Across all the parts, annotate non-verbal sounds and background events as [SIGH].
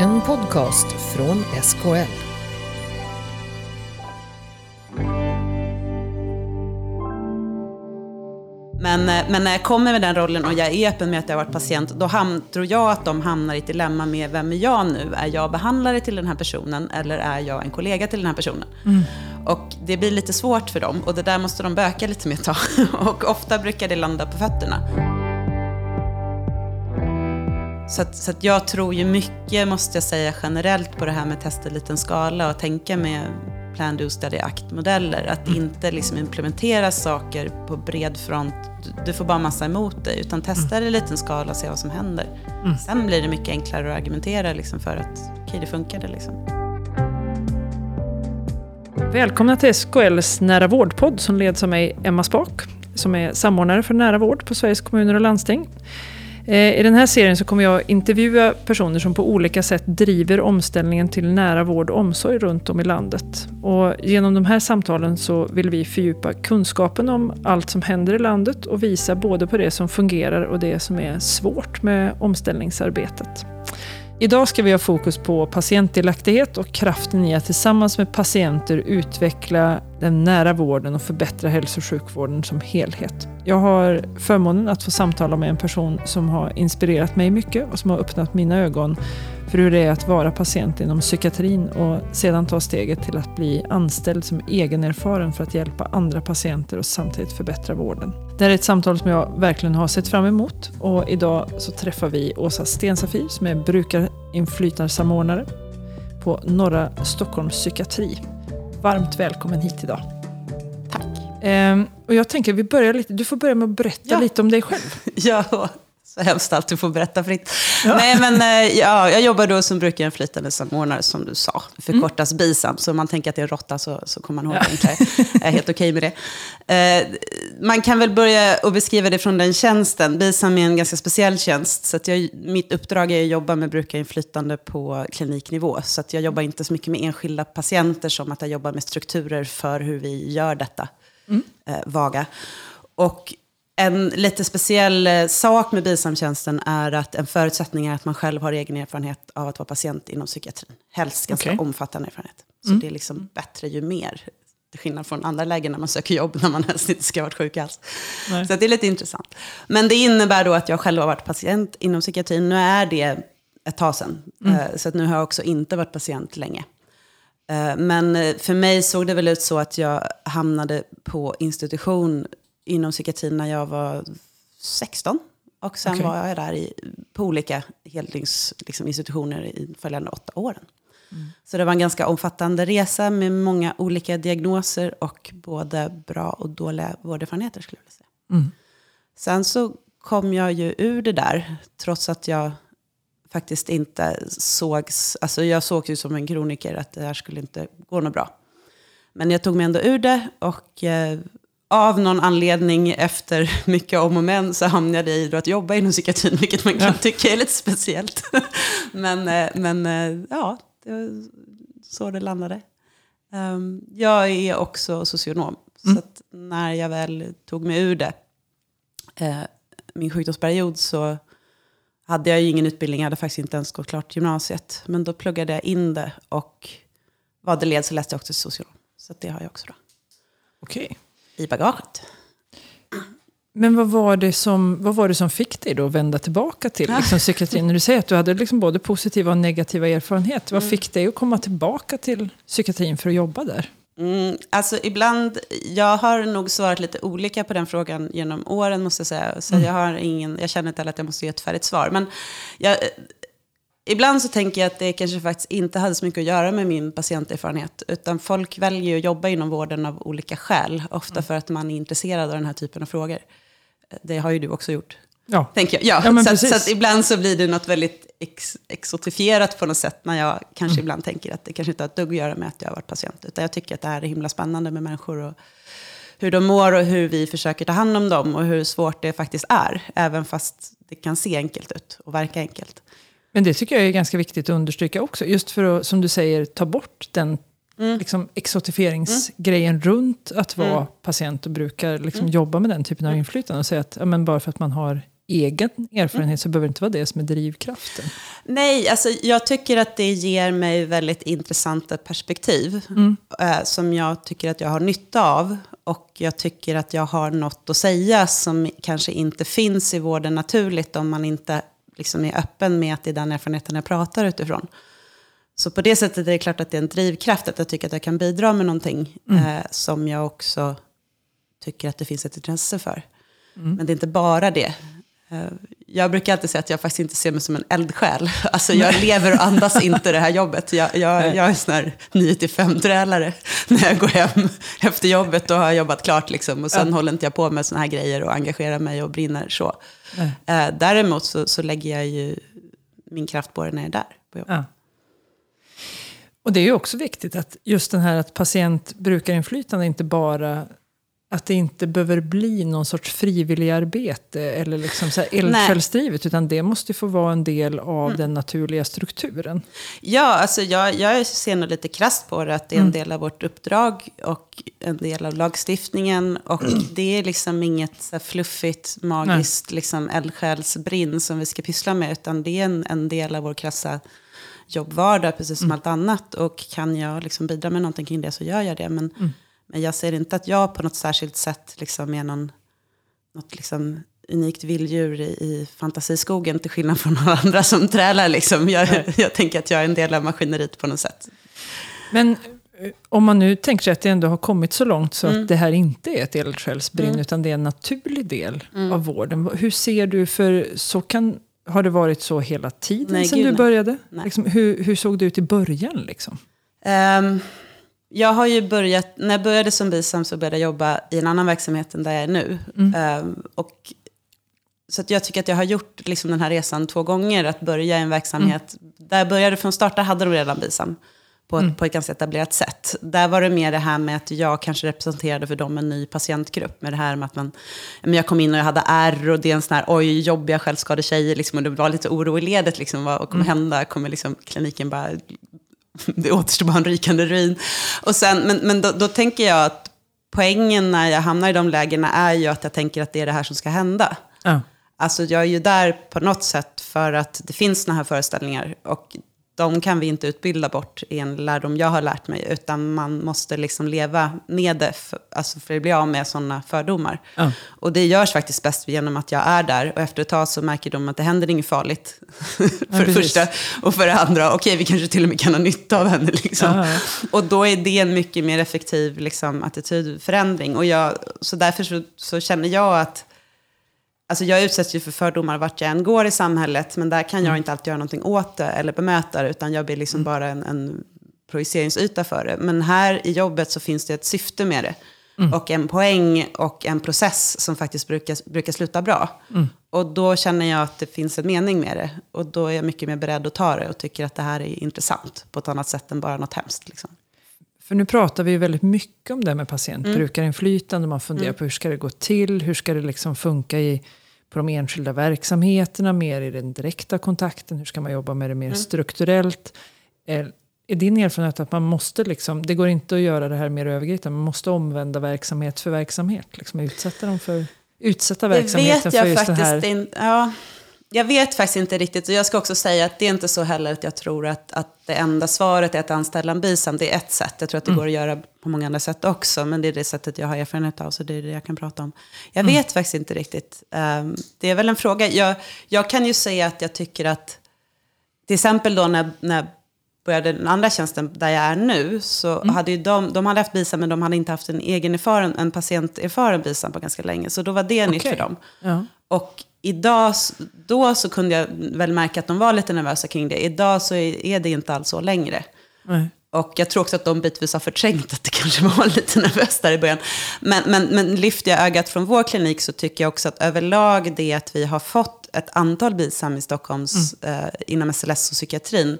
En podcast från SKL. Men, eh, men när jag kommer med den rollen och jag är öppen med att jag har varit patient, då ham, tror jag att de hamnar i ett dilemma med vem är jag nu? Är jag behandlare till den här personen eller är jag en kollega till den här personen? Mm. Och det blir lite svårt för dem och det där måste de böka lite med ett tag. [LAUGHS] Och ofta brukar det landa på fötterna. Så, att, så att jag tror ju mycket, måste jag säga generellt, på det här med testa i liten skala och tänka med plan, do, study, act-modeller. Att inte liksom implementera saker på bred front. Du, får bara massa emot dig. Utan testa det i liten skala och se vad som händer. Sen blir det mycket enklare att argumentera liksom för att okej, okay, det funkade. Liksom. Välkomna till SKLs Nära vårdpodd som leds av mig, Emma Spak, som är samordnare för nära vård på Sveriges kommuner och landsting. Eh, I den här serien så kommer jag intervjua personer som på olika sätt driver omställningen till nära vård och omsorg runt om i landet. Och genom de här samtalen så vill vi fördjupa kunskapen om allt som händer i landet och visa både på det som fungerar och det som är svårt med omställningsarbetet. Idag ska vi ha fokus på patientdelaktighet och kraften i att tillsammans med patienter utveckla den nära vården och förbättra hälso och sjukvården som helhet. Jag har förmånen att få samtala med en person som har inspirerat mig mycket och som har öppnat mina ögon för hur det är att vara patient inom psykiatrin och sedan ta steget till att bli anställd som egenerfaren för att hjälpa andra patienter och samtidigt förbättra vården. Det här är ett samtal som jag verkligen har sett fram emot och idag så träffar vi Åsa Stensafir som är brukarinflytandesamordnare på Norra Stockholms psykiatri. Varmt välkommen hit idag. Tack. Ehm, och jag tänker vi börjar lite, du får börja med att berätta Ja. lite om dig själv. [LAUGHS] Ja, [LAUGHS] så hemskt att du får berätta fritt. Nej, men eh, ja, jag jobbar då som brukarinflytande samordnare som du sa. Det förkortas BISAM, så om man tänker att det är en råtta så, så kommer man ihåg det enklare. Jag är helt okej med det. Eh, man kan väl börja och beskriva det från den tjänsten. BISAM är en ganska speciell tjänst. Så att jag, mitt uppdrag är att jobba med brukarinflytande på kliniknivå. Så att jag jobbar inte så mycket med enskilda patienter som att jag jobbar med strukturer för hur vi gör detta. Eh, vaga. Och en lite speciell eh, sak med bisamtjänsten är att en förutsättning är att man själv har egen erfarenhet av att vara patient inom psykiatrin. Helst ganska Okej. omfattande erfarenhet. Så det är liksom bättre ju mer. Till skillnad från andra lägen när man söker jobb när man helst inte ska ha varit sjuk alls. Nej. Så det är lite intressant. Men det innebär då att jag själv har varit patient inom psykiatrin. Nu är det ett tag sedan. Eh, Så att nu har jag också inte varit patient länge. Eh, Men för mig såg det väl ut så att jag hamnade på institution inom psykiatrin när jag var 16. Och sen Okej. var jag där i, på olika heldygns liksom, institutioner i följande åtta åren. Så det var en ganska omfattande resa med många olika diagnoser och både bra och dåliga vårderfarenheter skulle jag vilja säga. Sen så kom jag ju ur det där, trots att jag faktiskt inte sågs, alltså jag såg ju som en kroniker att det här skulle inte gå något bra. Men jag tog mig ändå ur det och eh, av någon anledning efter mycket om och men så hamnade jag i att jobba inom psykiatrin, vilket man kan Ja. tycka är lite speciellt. [LAUGHS] men eh, men eh, ja, det var så det landade. Ehm, jag är också socionom, så att när jag väl tog mig ur det, eh, min sjukdomsperiod, så hade jag ju ingen utbildning. Jag hade faktiskt inte ens gått klart gymnasiet. Men då pluggade jag in det och vad det led så läste jag också socionom. Så det har jag också då Okej. I bagaget. Men vad var, det som, vad var det som fick dig då att vända tillbaka till liksom, psykiatrin? När du säger att du hade liksom både positiva och negativa erfarenheter. Vad fick dig att komma tillbaka till psykiatrin för att jobba där? Mm, alltså ibland, jag har nog svarat lite olika på den frågan genom åren måste jag säga. Så jag, har ingen, jag känner inte heller att jag måste ge ett färdigt svar. Men jag, ibland så tänker jag att det kanske faktiskt inte hade så mycket att göra med min patienterfarenhet. Utan folk väljer att jobba inom vården av olika skäl. Ofta för att man är intresserad av den här typen av frågor. Det har ju du också gjort. Ja, Tänker jag. Ja, Ja, men så, att, precis. så att ibland så blir det något väldigt ex, exotifierat på något sätt. När jag kanske Mm. ibland tänker att det kanske inte har ett dugg att göra med att jag har varit patient. Utan jag tycker att det här är himla spännande med människor. Och hur de mår och hur vi försöker ta hand om dem. Och hur svårt det faktiskt är. Även fast det kan se enkelt ut och verka enkelt. Men det tycker jag är ganska viktigt att understryka också. Just för att, som du säger, ta bort den Mm. liksom, exotifieringsgrejen runt att vara patient och brukar liksom, jobba med den typen av inflytande. Och säga att ja, men bara för att man har egen erfarenhet så behöver det inte vara det som är drivkraften. Nej, alltså jag tycker att det ger mig väldigt intressanta perspektiv. Mm. Eh, som jag tycker att jag har nytta av. Och jag tycker att jag har något att säga som kanske inte finns i vården naturligt om man inte liksom är öppen med att det är den erfarenheten jag pratar utifrån. Så på det sättet är det klart att det är en drivkraft, att jag tycker att jag kan bidra med någonting eh, som jag också tycker att det finns ett intresse för. Men det är inte bara det. Eh, Jag brukar alltid säga att jag faktiskt inte ser mig som en eldsjäl. [LAUGHS] Alltså jag lever och andas inte det här jobbet. Jag, jag, jag är en sån här 9-5-trälare. [LAUGHS] När jag går hem efter jobbet då har jobbat klart. Liksom, och sen håller inte jag på med såna här grejer och engagerar mig och brinner så. Eh, däremot så, så lägger jag ju min kraft på det när jag är där. På jobbet. Ja. Och det är ju också viktigt att just den här att patientbrukarinflytande inte bara att det inte behöver bli någon sorts frivilligarbete eller liksom så eldsjälsdrivet, utan det måste få vara en del av den naturliga strukturen. Ja, alltså jag, jag ser nog lite krasst på det, att det är en del av vårt uppdrag och en del av lagstiftningen. Och det är liksom inget så fluffigt, magiskt liksom eldsjälsbrinn som vi ska pyssla med, utan det är en, en del av vår krassa jobbvardag, precis som allt annat. Och kan jag liksom bidra med någonting kring det så gör jag det. Men, men jag ser inte att jag på något särskilt sätt liksom är någon, något liksom unikt vilddjur i, i fantasiskogen, till skillnad från alla andra som trälar. Liksom. Jag, jag tänker att jag är en del av maskineriet på något sätt. Men eh, om man nu tänker sig att det ändå har kommit så långt så att det här inte är ett eldsjälsbrinn utan det är en naturlig del av vården. Hur ser du, för så kan, har det varit så hela tiden Nej, sedan gud, du började? Liksom, hur, hur såg det ut i början? Liksom? Ehm, jag har ju börjat, när jag började som bisam så började jag jobba i en annan verksamhet än där jag är nu. Ehm, och, så att jag tycker att jag har gjort liksom den här resan två gånger, att börja i en verksamhet. Där jag började från start, där hade de redan bisam. På ett, på ett ganska etablerat sätt. Där var det mer det här med att jag kanske representerade för dem en ny patientgrupp. Med det här med att man, men jag kom in och jag hade R och det är en sån här, oj, jobbiga självskadetjejer. Liksom, och det var lite oro i ledet, liksom, vad kommer hända? Kommer liksom kliniken bara [LAUGHS] det återstår bara en rykande ruin. Och sen, men men då, då tänker jag att poängen när jag hamnar i de lägena är ju att jag tänker att det är det här som ska hända. Ja. Alltså jag är ju där på något sätt för att det finns såna här föreställningar. Och de kan vi inte utbilda bort i en lärdom jag har lärt mig. Utan man måste liksom leva med det, för, alltså för att bli av med sådana fördomar. Ja. Och det görs faktiskt bäst genom att jag är där. Och efter ett tag så märker de att det händer inget farligt. [LAUGHS] för det precis. första. Och för det andra, okej vi kanske till och med kan ha nytta av henne. Liksom. Ja, ja. Och då är det en mycket mer effektiv liksom, attitydförändring. Och jag, så därför så, så känner jag att Alltså jag utsätts ju för fördomar vart jag än går i samhället, men där kan jag inte alltid göra någonting åt det eller bemöta det, utan jag blir liksom bara en, en projiceringsyta för det. Men här i jobbet så finns det ett syfte med det. Och en poäng och en process som faktiskt brukar, brukar sluta bra. Och då känner jag att det finns en mening med det. Och då är jag mycket mer beredd att ta det och tycker att det här är intressant på ett annat sätt än bara något hemskt. Liksom. För nu pratar vi ju väldigt mycket om det här med Mm. patientbrukarinflytande. Man funderar på hur ska det gå till? Hur ska det liksom funka i, på de enskilda verksamheterna? Mer i den direkta kontakten? Hur ska man jobba med det mer Mm. strukturellt? Är, är din erfarenhet att man måste liksom, det går inte att göra det här mer övergripande, man måste omvända verksamhet för verksamhet? Liksom utsätta dem för, utsätta verksamheten för just det här. inte. Ja, jag vet faktiskt inte riktigt. Och jag ska också säga att det är inte så heller att jag tror att, att det enda svaret är att anställa en bisam. Det är ett sätt. Jag tror att det Mm. går att göra på många andra sätt också. Men det är det sättet jag har erfarenhet av. Så det är det jag kan prata om. Jag Mm. vet faktiskt inte riktigt. Ehm, det är väl en fråga. Jag, jag kan ju säga att jag tycker att till exempel då när, när jag började den andra tjänsten där jag är nu, så Mm. hade ju de, de hade haft BISAM, men de hade inte haft en egen erfaren, en patienterfaren BISAM på ganska länge. Så då var det nytt Okej. för dem. Ja. Och idag, då så kunde jag väl märka att de var lite nervösa kring det. Idag så är det inte alls så längre. Nej. Och jag tror också att de bitvis har förträngt att det [LAUGHS] kanske var lite nervöst där i början. Men, men, men lyfter jag ögat från vår klinik så tycker jag också att överlag det att vi har fått ett antal BISAM i Stockholms, eh, inom SLS och psykiatrin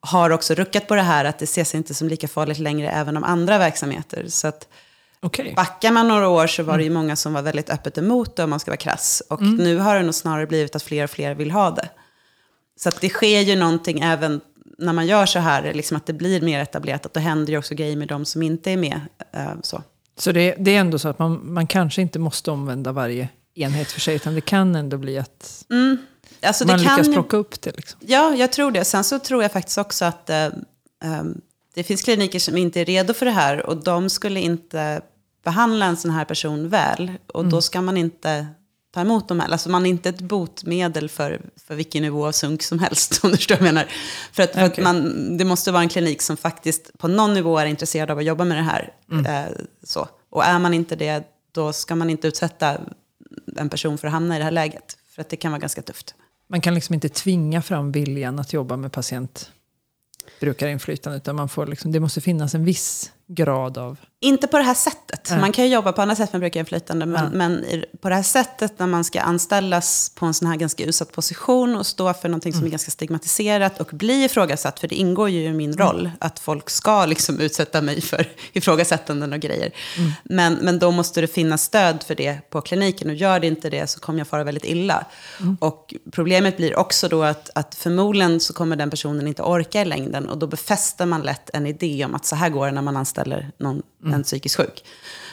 har också ruckat på det här att det ses inte som lika farligt längre även om andra verksamheter. Så att Okej. backar man några år så var det ju många som var väldigt öppet emot det om man ska vara krass. Och nu har det nog snarare blivit att fler och fler vill ha det. Så det sker ju någonting även när man gör så här, liksom att det blir mer etablerat. Att då händer ju också grejer med de som inte är med. eh, så. Så det, det är ändå så att man, man kanske inte måste omvända varje enhet för sig, utan det kan ändå bli att Mm. Alltså, man kan lyckas ju- plocka upp det. Liksom. Ja, jag tror det. Sen så tror jag faktiskt också att eh, ehm, det finns kliniker som inte är redo för det här och de skulle inte behandla en sån här person väl. Och då ska man inte ta emot dem. Alltså man är inte ett botemedel för, för vilken nivå av sunk som helst, [LAUGHS] om du förstår vad jag menar. För att, för att Okej. man, det måste vara en klinik som faktiskt på någon nivå är intresserad av att jobba med det här. Eh, så. Och är man inte det, då ska man inte utsätta en person för att hamna i det här läget. För att det kan vara ganska tufft. Man kan liksom inte tvinga fram viljan att jobba med patientbrukarinflytande, utan man får liksom, det måste finnas en viss grad av... Inte på det här sättet. Nej. Man kan ju jobba på andra sätt med brukarinflytande. Men, Ja. men på det här sättet när man ska anställas på en sån här ganska utsatt position och stå för någonting Mm. som är ganska stigmatiserat och bli ifrågasatt. För det ingår ju i min Mm. roll att folk ska liksom utsätta mig för [LAUGHS] ifrågasättanden och grejer. Mm. Men, men då måste det finnas stöd för det på kliniken. Och gör det inte det så kommer jag fara väldigt illa. Mm. Och problemet blir också då att, att förmodligen så kommer den personen inte orka i längden. Och då befäster man lätt en idé om att så här går det när man anställer någon, Mm. en psykiskt sjuk.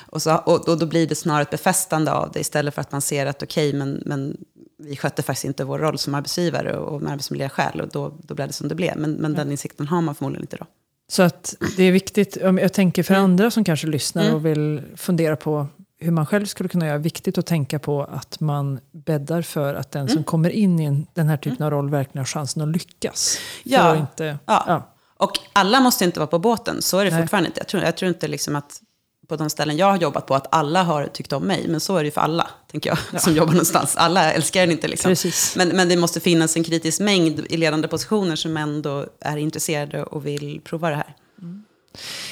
Och, så, och, och då blir det snarare ett befästande av det istället för att man ser att okej, men, men vi skötte faktiskt inte vår roll som arbetsgivare och, och med arbetsmiljöskäl. Och då, då blev det som det blev. Men, men den insikten har man förmodligen inte då. Så att det är viktigt, jag tänker för andra som kanske lyssnar Mm. och vill fundera på hur man själv skulle kunna göra, viktigt att tänka på att man bäddar för att den Mm. som kommer in i en, den här typen av roll verkligen har chansen att lyckas. Ja. att inte, Ja. ja. Och alla måste inte vara på båten, så är det Nej. fortfarande inte. Jag tror, jag tror inte liksom att på de ställen jag har jobbat på att alla har tyckt om mig, men så är det ju för alla, tänker jag, som jobbar någonstans. Alla älskar den inte liksom. Precis. Men, men det måste finnas en kritisk mängd i ledande positioner som ändå är intresserade och vill prova det här.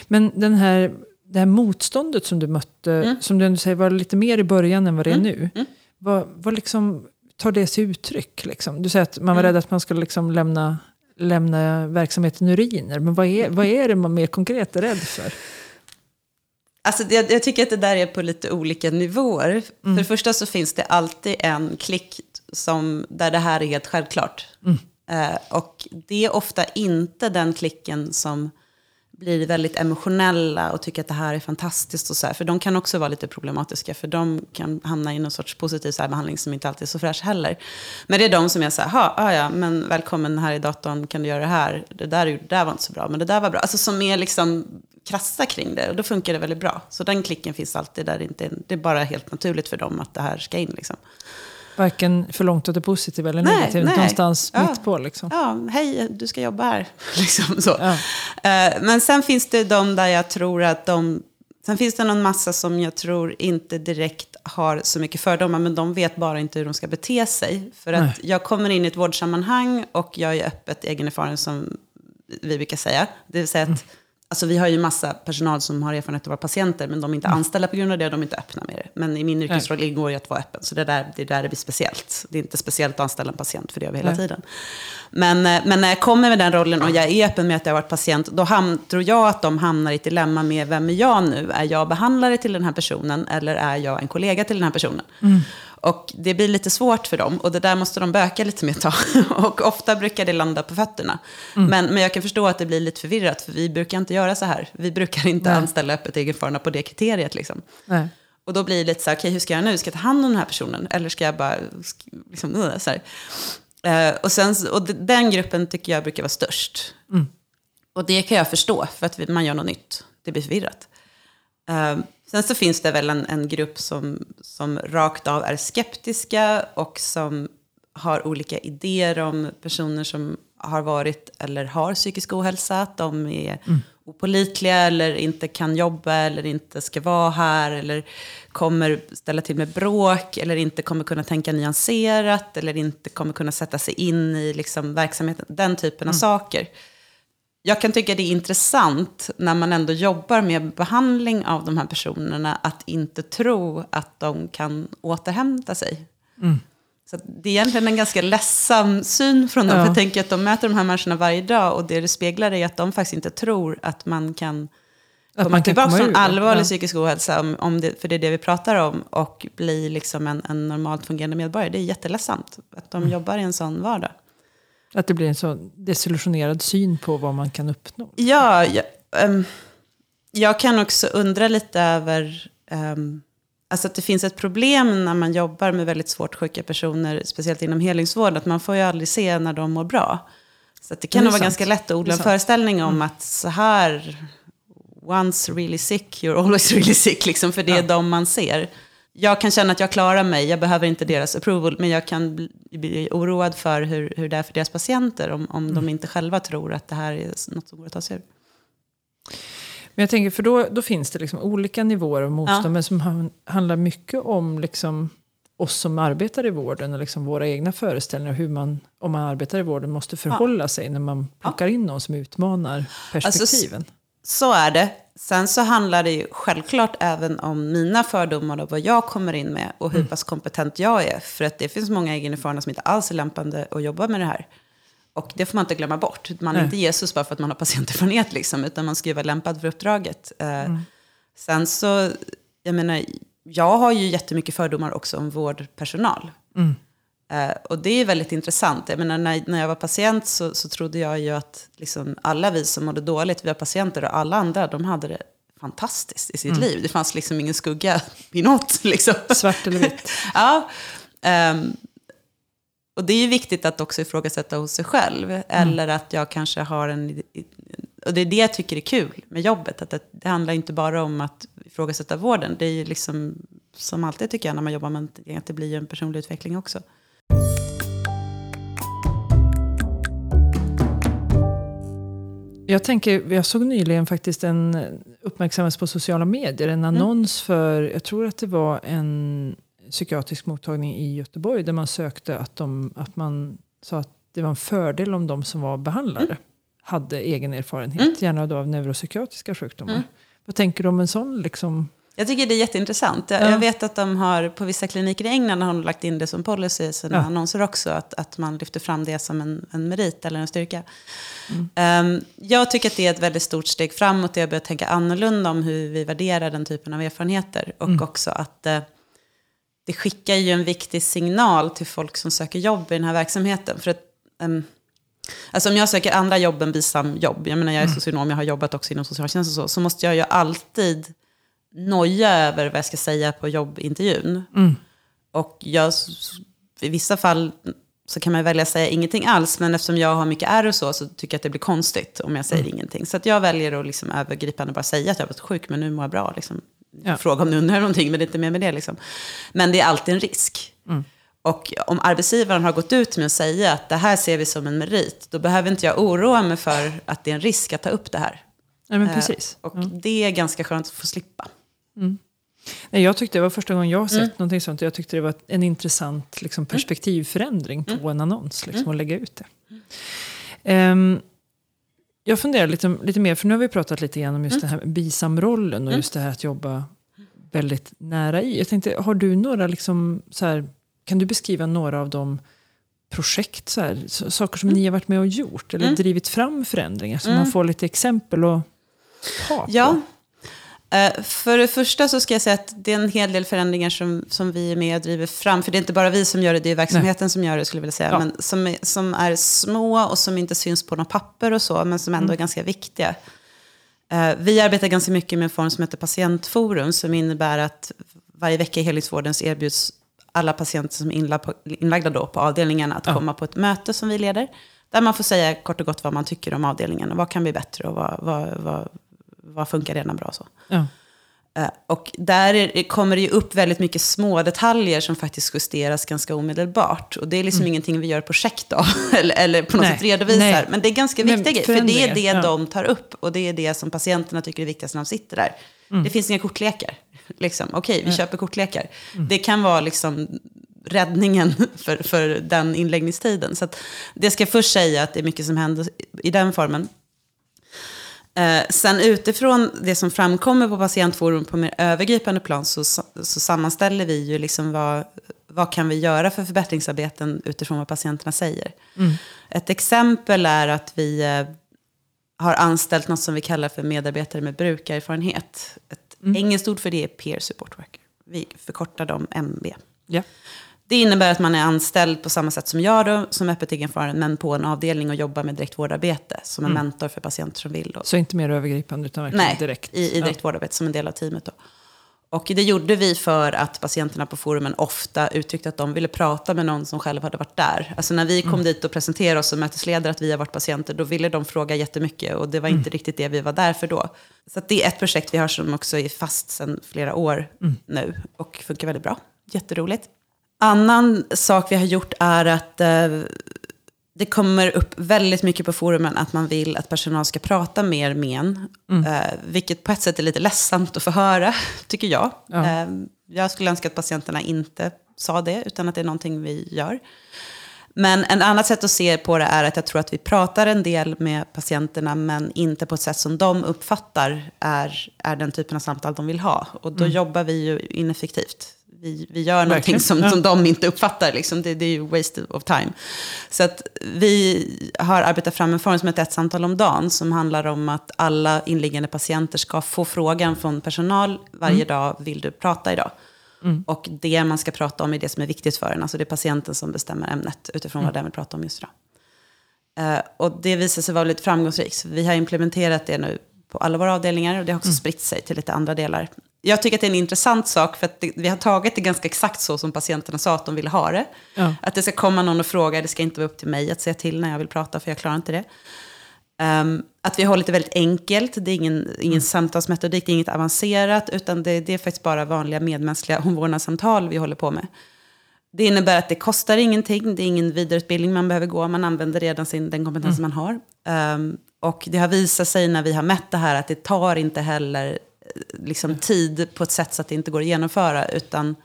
Men den här, det här motståndet som du mötte, Mm. som du ändå säger var lite mer i början än vad det är nu. Vad, vad liksom tar det sig uttryck? Liksom? Du säger att man var Mm. rädd att man skulle liksom lämna, lämna verksamheten uriner. Men vad är, vad är det man mer konkret är rädd för? Alltså, jag, jag tycker att det där är på lite olika nivåer. För det första så finns det alltid en klick som, där det här är helt självklart. Eh, och det är ofta inte den klicken som blir väldigt emotionella och tycker att det här är fantastiskt. Och så här, för de kan också vara lite problematiska, för de kan hamna i någon sorts positiv särbehandling som inte alltid är så fräsch heller. Men det är de som är så här, ja, men välkommen här i datorn, kan du göra det här? Det där, det där var inte så bra, men det där var bra. Alltså som är liksom krassa kring det, och då funkar det väldigt bra. Så den klicken finns alltid där, det, inte det är bara helt naturligt för dem att det här ska in. Liksom. Varken för långt åt det positiva eller Nej, negativt, nej. någonstans Ja. mitt på. Liksom. Ja, hej, du ska jobba här. [LAUGHS] liksom så. Ja. Eh, Men sen finns det de där jag tror att de... Sen finns det någon massa som jag tror inte direkt har så mycket fördomar, men de vet bara inte hur de ska bete sig. För att Nej. jag kommer in i ett vårdsammanhang och jag är öppet egenerfaren som vi brukar säga. Det vill säga att Alltså vi har ju massa personal som har erfarenhet av vara patienter, men de är inte anställda på grund av det, och de är inte öppna med det. Men i min yrkesroll ingår ju att vara öppen, så det där, det där är speciellt. Det är inte speciellt att anställa en patient, för det gör vi hela Nej. tiden. Men, eh, men när jag kommer med den rollen och jag är öppen med att jag har varit patient, då ham- tror jag att de hamnar i ett dilemma med vem är jag nu? Är jag behandlare till den här personen eller är jag en kollega till den här personen? Och det blir lite svårt för dem och det där måste de böka lite med ett tag. [LAUGHS] Och ofta brukar det landa på fötterna. Men, men jag kan förstå att det blir lite förvirrat, för vi brukar inte göra så här. Vi brukar inte Nej. anställa öppet egenförna på det kriteriet. Liksom. Nej. Och då blir det lite så här, okej hur ska jag nu? Ska jag ta hand om den här personen? Eller ska jag bara, liksom, så här. Eh, och, sen, och den gruppen tycker jag brukar vara störst. Och det kan jag förstå, för att man gör något nytt. Det blir förvirrat. Sen så finns det väl en, en grupp som, som rakt av är skeptiska och som har olika idéer om personer som har varit eller har psykisk ohälsa. Att de är opolitliga eller inte kan jobba eller inte ska vara här. Eller kommer ställa till med bråk eller inte kommer kunna tänka nyanserat. Eller inte kommer kunna sätta sig in i liksom, verksamheten. Den typen av saker. Jag kan tycka det är intressant när man ändå jobbar med behandling av de här personerna att inte tro att de kan återhämta sig. Så att det är egentligen en ganska ledsam syn från dem. Ja. För jag tänker att de möter de här människorna varje dag och det det speglar är att de faktiskt inte tror att man kan Att komma man kan tillbaka komma från ur allvarlig Ja. psykisk ohälsa, om, om det, för det är det vi pratar om, och bli liksom en, en normalt fungerande medborgare. Det är jätteledsamt att Mm. de jobbar i en sån vardag. Att det blir en så desillusionerad syn på vad man kan uppnå. Ja, jag, ehm, jag kan också undra lite över... ehm, Alltså att det finns ett problem när man jobbar med väldigt svårt sjuka personer, speciellt inom helhetsvård, att man får ju aldrig se när de mår bra. Så det kan nog vara sant. ganska lätt att odla en föreställning om att så här, once really sick, you're always really sick, liksom, för det är Ja. de man ser. Jag kan känna att jag klarar mig, jag behöver inte deras approval, men jag kan bli, bli oroad för hur, hur det är för deras patienter om, om Mm. de inte själva tror att det här är något som går att ta sig ur. Men jag tänker, för då, då finns det liksom olika nivåer av motstånd, Ja. men som han- handlar mycket om liksom oss som arbetar i vården och liksom våra egna föreställningar, hur man, om man arbetar i vården, måste förhålla sig när man plockar in någon som utmanar Alltså, perspektiven. Så är det. Sen så handlar det ju självklart även om mina fördomar och vad jag kommer in med och hur pass kompetent jag är. För att det finns många egenerfarna som inte alls är lämpande att jobba med det här. Och det får man inte glömma bort. Man är Nej. inte Jesus bara för att man har patienterfarenhet, liksom, utan man ska ju vara lämpad för uppdraget. Eh, Sen så, jag menar, jag har ju jättemycket fördomar också om vårdpersonal. Eh, och det är väldigt intressant. Jag menar, när, när jag var patient så, så trodde jag ju att liksom, alla vi som mådde dåligt, vi var patienter och alla andra, de hade det fantastiskt i sitt liv. Det fanns liksom ingen skugga [LAUGHS] i något. Liksom. Svart eller vitt. [LAUGHS] ja. ehm, och det är ju viktigt att också ifrågasätta hos sig själv. Eller att jag kanske har en... Och det är det jag tycker är kul med jobbet. Att det, det handlar inte bara om att ifrågasätta vården. Det är ju liksom, som alltid tycker jag när man jobbar med att det blir ju en personlig utveckling också. Jag tänker, jag såg nyligen faktiskt en uppmärksammas på sociala medier, en annons för, jag tror att det var en psykiatrisk mottagning i Göteborg där man sökte att, de, att man sa att det var en fördel om de som var behandlare hade egen erfarenhet, gärna då av neuropsykiatriska sjukdomar. Vad tänker du om en sån liksom? Jag tycker det är jätteintressant. Jag, Ja. jag vet att de har, på vissa kliniker i England har de lagt in det som policy i sina Ja. annonser också. Att, att man lyfter fram det som en, en merit eller en styrka. Ehm, jag tycker att det är ett väldigt stort steg framåt. Jag börjar tänka annorlunda om hur vi värderar den typen av erfarenheter. Och också att eh, det skickar ju en viktig signal till folk som söker jobb i den här verksamheten. För att, ehm, Alltså om jag söker andra jobb än BISAM-jobb, jag menar jag är socionom, jag har jobbat också inom socialtjänst och så, så måste jag ju alltid noja över vad jag ska säga på jobbintervjun. Och jag, i vissa fall så kan man välja att säga ingenting alls, men eftersom jag har mycket ärr och så, så tycker jag att det blir konstigt om jag säger ingenting. Så att jag väljer att liksom övergripande bara säga att jag har varit sjuk, men nu mår jag bra. Liksom. Ja. Fråga om ni undrar någonting, men det är inte mer med det. Liksom. Men det är alltid en risk. Och om arbetsgivaren har gått ut med att säga att det här ser vi som en merit, då behöver inte jag oroa mig för att det är en risk att ta upp det här. Nej, men Eh, precis. Och det är ganska skönt att få slippa. Nej, jag tyckte det var första gången jag sett Mm. någonting sånt. Jag tyckte det var en intressant liksom, perspektivförändring på Mm. en annons. Liksom, att lägga ut det. Ehm, jag funderar lite, lite mer, för nu har vi pratat lite grann om just Mm. den här bisamrollen och just det här att jobba väldigt nära i. Jag tänkte, har du några, liksom, så här, kan du beskriva några av de projekt, så här, saker som Mm. ni har varit med och gjort eller drivit fram förändringar, så man får lite exempel att ta på? Ja. Eh, För det första så ska jag säga att det är en hel del förändringar som, som vi är med och driver fram. För det är inte bara vi som gör det, det är verksamheten som gör det skulle jag vilja säga. Ja. Men som är, som är små och som inte syns på något papper och så, men som ändå är ganska viktiga. Eh, Vi arbetar ganska mycket med en form som heter patientforum, som innebär att varje vecka i helhetsvården så erbjuds alla patienter som är inlagda då på avdelningen att komma på ett möte som vi leder. Där man får säga kort och gott vad man tycker om avdelningen och vad kan bli bättre och vad, vad, vad, vad funkar redan bra. Så. Ja. Eh, Och där är, kommer det ju upp väldigt mycket små detaljer som faktiskt justeras ganska omedelbart. Och det är liksom ingenting vi gör projekt av, [LAUGHS] eller, eller på något Nej, sätt redovisar. nej. Men det är ganska viktiga grejer, för det är det ja. de tar upp. Och det är det som patienterna tycker är viktigast när de sitter där. Det finns inga kortlekar. [LAUGHS] Liksom. Okej, vi köper kortlekar. Det kan vara liksom räddningen [LAUGHS] för, för den inläggningstiden. Så att det ska jag först säga att det är mycket som händer i den formen. Eh, sen utifrån det som framkommer på patientforum på mer övergripande plan så, så sammanställer vi ju liksom vad, vad kan vi göra för förbättringsarbeten utifrån vad patienterna säger. Ett exempel är att vi eh, har anställt något som vi kallar för medarbetare med brukarerfarenhet. Ett engelskt ord för det är peer support worker. Vi förkortar dem MB. Ja. Det innebär att man är anställd på samma sätt som jag då, som öppet egenföraren, men på en avdelning och jobbar med direktvårdarbete, som en mentor för patienter som vill. Då. Så inte mer övergripande utan verkligen Nej, direkt. i, i Ja. direktvårdarbete som en del av teamet. Då. Och det gjorde vi för att patienterna på forumen ofta uttryckte att de ville prata med någon som själv hade varit där. Alltså när vi kom mm. dit och presenterade oss som mötesledare att vi har varit patienter, då ville de fråga jättemycket och det var inte mm. riktigt det vi var där för då. Så det är ett projekt vi har som också är fast sedan flera år mm. nu och funkar väldigt bra. Jätteroligt. Annan sak vi har gjort är att eh, det kommer upp väldigt mycket på forumen att man vill att personal ska prata mer med en. Mm. Eh, vilket på ett sätt är lite ledsamt att få höra, [LAUGHS] tycker jag. Ja. Eh, jag skulle önska att patienterna inte sa det, utan att det är någonting vi gör. Men en annat sätt att se på det är att jag tror att vi pratar en del med patienterna, men inte på ett sätt som de uppfattar är, är den typen av samtal de vill ha. Och då mm. jobbar vi ju ineffektivt vi, vi gör någonting som, ja. som de inte uppfattar. Liksom. Det, det, är ju waste of time. Så att vi har arbetat fram en form som heter ett samtal om dagen. Som handlar om att alla inliggande patienter ska få frågan från personal varje mm. dag. Vill du prata idag? Mm. Och det man ska prata om är det som är viktigt för en. Alltså det är patienten som bestämmer ämnet utifrån mm. vad den vill prata om just idag. Uh, och det visar sig vara lite framgångsrikt. Vi har implementerat det nu på alla våra avdelningar och det har också mm. spritt sig till lite andra delar jag tycker att det är en intressant sak för att det, vi har tagit det ganska exakt så som patienterna sa att de ville ha det. Ja. Att det ska komma någon och fråga, det ska inte vara upp till mig att säga till när jag vill prata för jag klarar inte det. Um, att vi håller det väldigt enkelt, det är ingen, ingen mm. samtalsmetodik, det är inget avancerat, utan det, det är faktiskt bara vanliga medmänskliga [LAUGHS] omvårdnadssamtal vi håller på med. Det innebär att det kostar ingenting, det är ingen vidareutbildning man behöver gå, man använder redan sin, den kompetens mm. man har. Um, och det har visat sig när vi har mätt det här att det tar inte heller liksom, tid på ett sätt så att det inte går att genomföra. Utan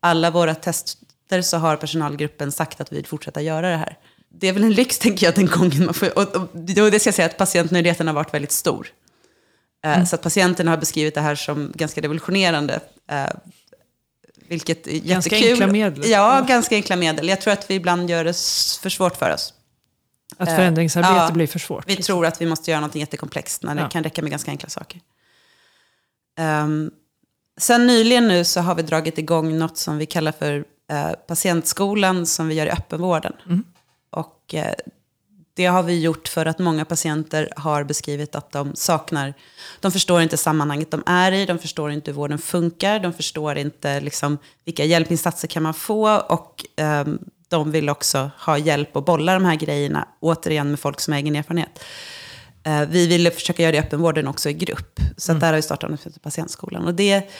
alla våra tester så har personalgruppen sagt att vi vill fortsätta göra det här. Det är väl en lyx, tänker jag, den gången man får... Och, och, och det ska jag säga att patientnöjdheten har varit väldigt stor. Eh, mm. Så att patienterna har beskrivit det här som ganska revolutionerande. Eh, vilket är jättekul. Ganska enkla medel. Ja, ganska enkla medel. Jag tror att vi ibland gör det för svårt för oss. Att förändringsarbete ja, blir för svårt? Vi liksom. tror att vi måste göra något jättekomplext när det ja. kan räcka med ganska enkla saker. Um, sen nyligen nu så har vi dragit igång något som vi kallar för uh, patientskolan som vi gör i öppenvården. Mm. Och uh, det har vi gjort för att många patienter har beskrivit att de saknar, de förstår inte sammanhanget de är i, de förstår inte hur vården funkar, de förstår inte liksom, vilka hjälpinsatser kan man få och um, de vill också ha hjälp att bolla de här grejerna, återigen med folk som har egen erfarenhet. Eh, vi ville försöka göra det i öppenvården också i grupp. Så mm. där har vi startat som patientskolan. Och det,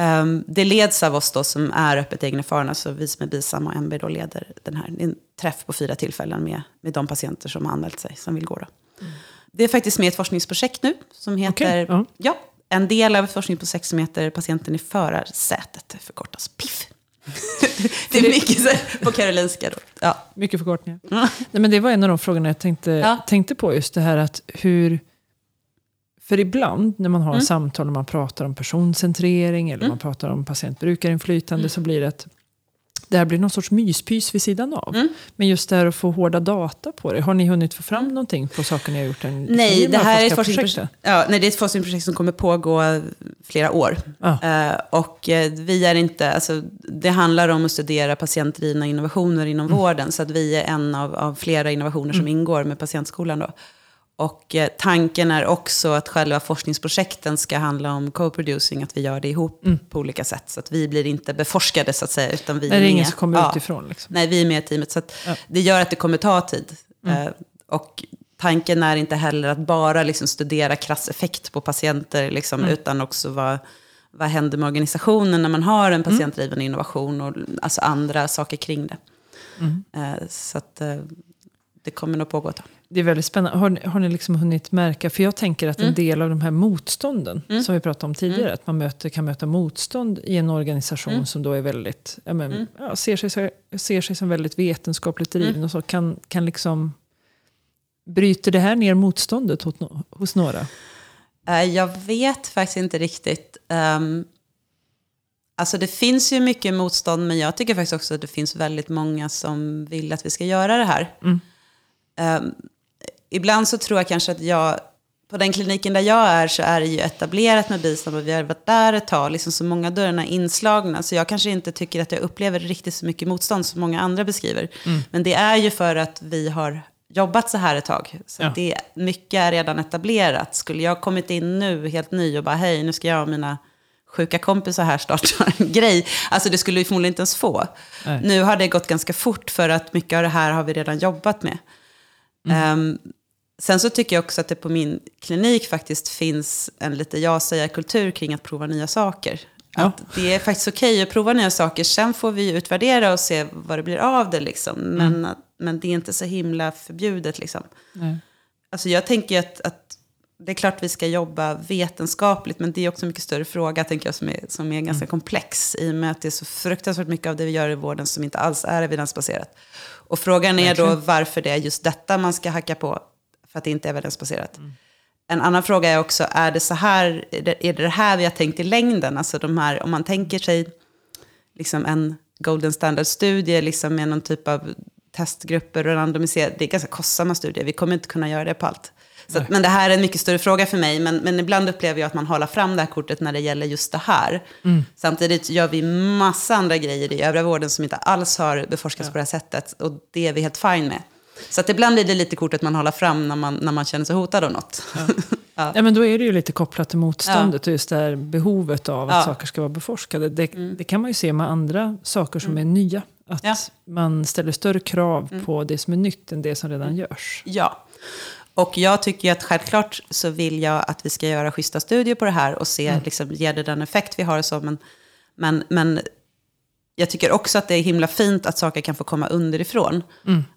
um, det leds av oss då som är öppet egenerfarna. Så vi som är BISAM och MB då leder den här. en träff på fyra tillfällen med, med de patienter som har anmält sig, som vill gå. Då. Mm. Det är faktiskt med ett forskningsprojekt nu som heter... Okay. Uh. Ja, en del av ett forskningsprojekt som heter Patienten i förarsätet, förkortas PIF. Det är mycket så på karolinska. Då. Ja. Mycket förkortningar. Mm. Nej, men det var en av de frågorna jag tänkte, ja. tänkte på, just det här att hur... För ibland när man har mm. samtal och man pratar om personcentrering eller mm. man pratar om patientbrukarinflytande mm. så blir det att det här blir någon sorts myspys vid sidan av. Mm. Men just det här att få hårda data på det. Har ni hunnit få fram mm. någonting på saker ni har gjort? En, nej, det här är ett forskningsprojekt, ja, nej, det är ett forskningsprojekt som kommer pågå flera år. Ah. Uh, och uh, vi är inte, alltså, det handlar om att studera patientdrivna innovationer inom mm. vården. Så att vi är en av, av flera innovationer som mm. ingår med patientskolan. Då. Och eh, tanken är också att själva forskningsprojekten ska handla om co-producing, att vi gör det ihop mm. på olika sätt. Så att vi blir inte beforskade så att säga, utan vi Nej, är det är ingen som kommer ja. utifrån. Liksom. Nej, vi är med i teamet. Så ja. det gör att det kommer ta tid. Mm. Eh, och tanken är inte heller att bara liksom studera krass effekt på patienter, liksom, mm. utan också vad, vad händer med organisationen när man har en mm. patientdriven innovation och alltså andra saker kring det. Mm. Eh, så att, eh, det kommer nog pågå ett tag. Det är väldigt spännande. Har, har ni liksom hunnit märka, för jag tänker att en mm. del av de här motstånden, mm. som vi pratade om tidigare, mm. att man möter, kan möta motstånd i en organisation mm. som då är väldigt, ja, men, mm. ja, ser, sig, ser sig som väldigt vetenskapligt driven och så, kan, kan liksom, bryter det här ner motståndet hos, hos några? Eh, jag vet faktiskt inte riktigt. Um, alltså det finns ju mycket motstånd, men jag tycker faktiskt också att det finns väldigt många som vill att vi ska göra det här. Um, ibland så tror jag kanske att jag, på den kliniken där jag är så är det ju etablerat med bistånd och vi har varit där ett tag, liksom så många dörrarna inslagna. Så jag kanske inte tycker att jag upplever riktigt så mycket motstånd som många andra beskriver. Mm. Men det är ju för att vi har jobbat så här ett tag. Så ja. det, mycket är redan etablerat. Skulle jag kommit in nu helt ny och bara hej, nu ska jag ha mina sjuka kompisar här startar [LAUGHS] en grej. Alltså det skulle vi förmodligen inte ens få. Nej. Nu har det gått ganska fort för att mycket av det här har vi redan jobbat med. Ehm, sen så tycker jag också att det på min klinik faktiskt finns en lite jag-säga-kultur kring att prova nya saker. Ja. Att det är faktiskt okej att prova nya saker, sen får vi utvärdera och se vad det blir av det. Liksom. Men, att- men det är inte så himla förbjudet. Liksom. Nej. Alltså jag tänker att, att det är klart vi ska jobba vetenskapligt, men det är också en mycket större fråga tänker jag, som är, som är ganska komplex. I och med att det är så fruktansvärt mycket av det vi gör i vården som inte alls är evidensbaserat. Och frågan är då varför det är just detta man ska hacka på, för att det inte är evidensbaserat. En annan fråga är också, är det så här, är det, det här vi har tänkt i längden? Alltså de här, om man tänker sig liksom en golden standard-studie liksom med någon typ av testgrupper och randomiserade, det är ganska kostsamma studier, vi kommer inte kunna göra det på allt. Så att, men det här är en mycket större fråga för mig, men, men ibland upplever jag att man håller fram det här kortet när det gäller just det här. Samtidigt gör vi massa andra grejer i övriga vården som inte alls har beforskats på det här sättet, och det är vi helt fine med. Så att ibland blir det lite kortet man håller fram när man, när man känner sig hotad av något. Ja. [LAUGHS] Ja, men då är det ju lite kopplat till motståndet och just det här behovet av att Ja. saker ska vara beforskade. Det, det kan man ju se med andra saker som är nya. Att Ja. man ställer större krav på det som är nytt än det som redan görs. Ja. Och jag tycker ju att självklart så vill jag att vi ska göra schyssta studier på det här och se, liksom, ger det den effekt vi har så. Men, men, men jag tycker också att det är himla fint att saker kan få komma underifrån.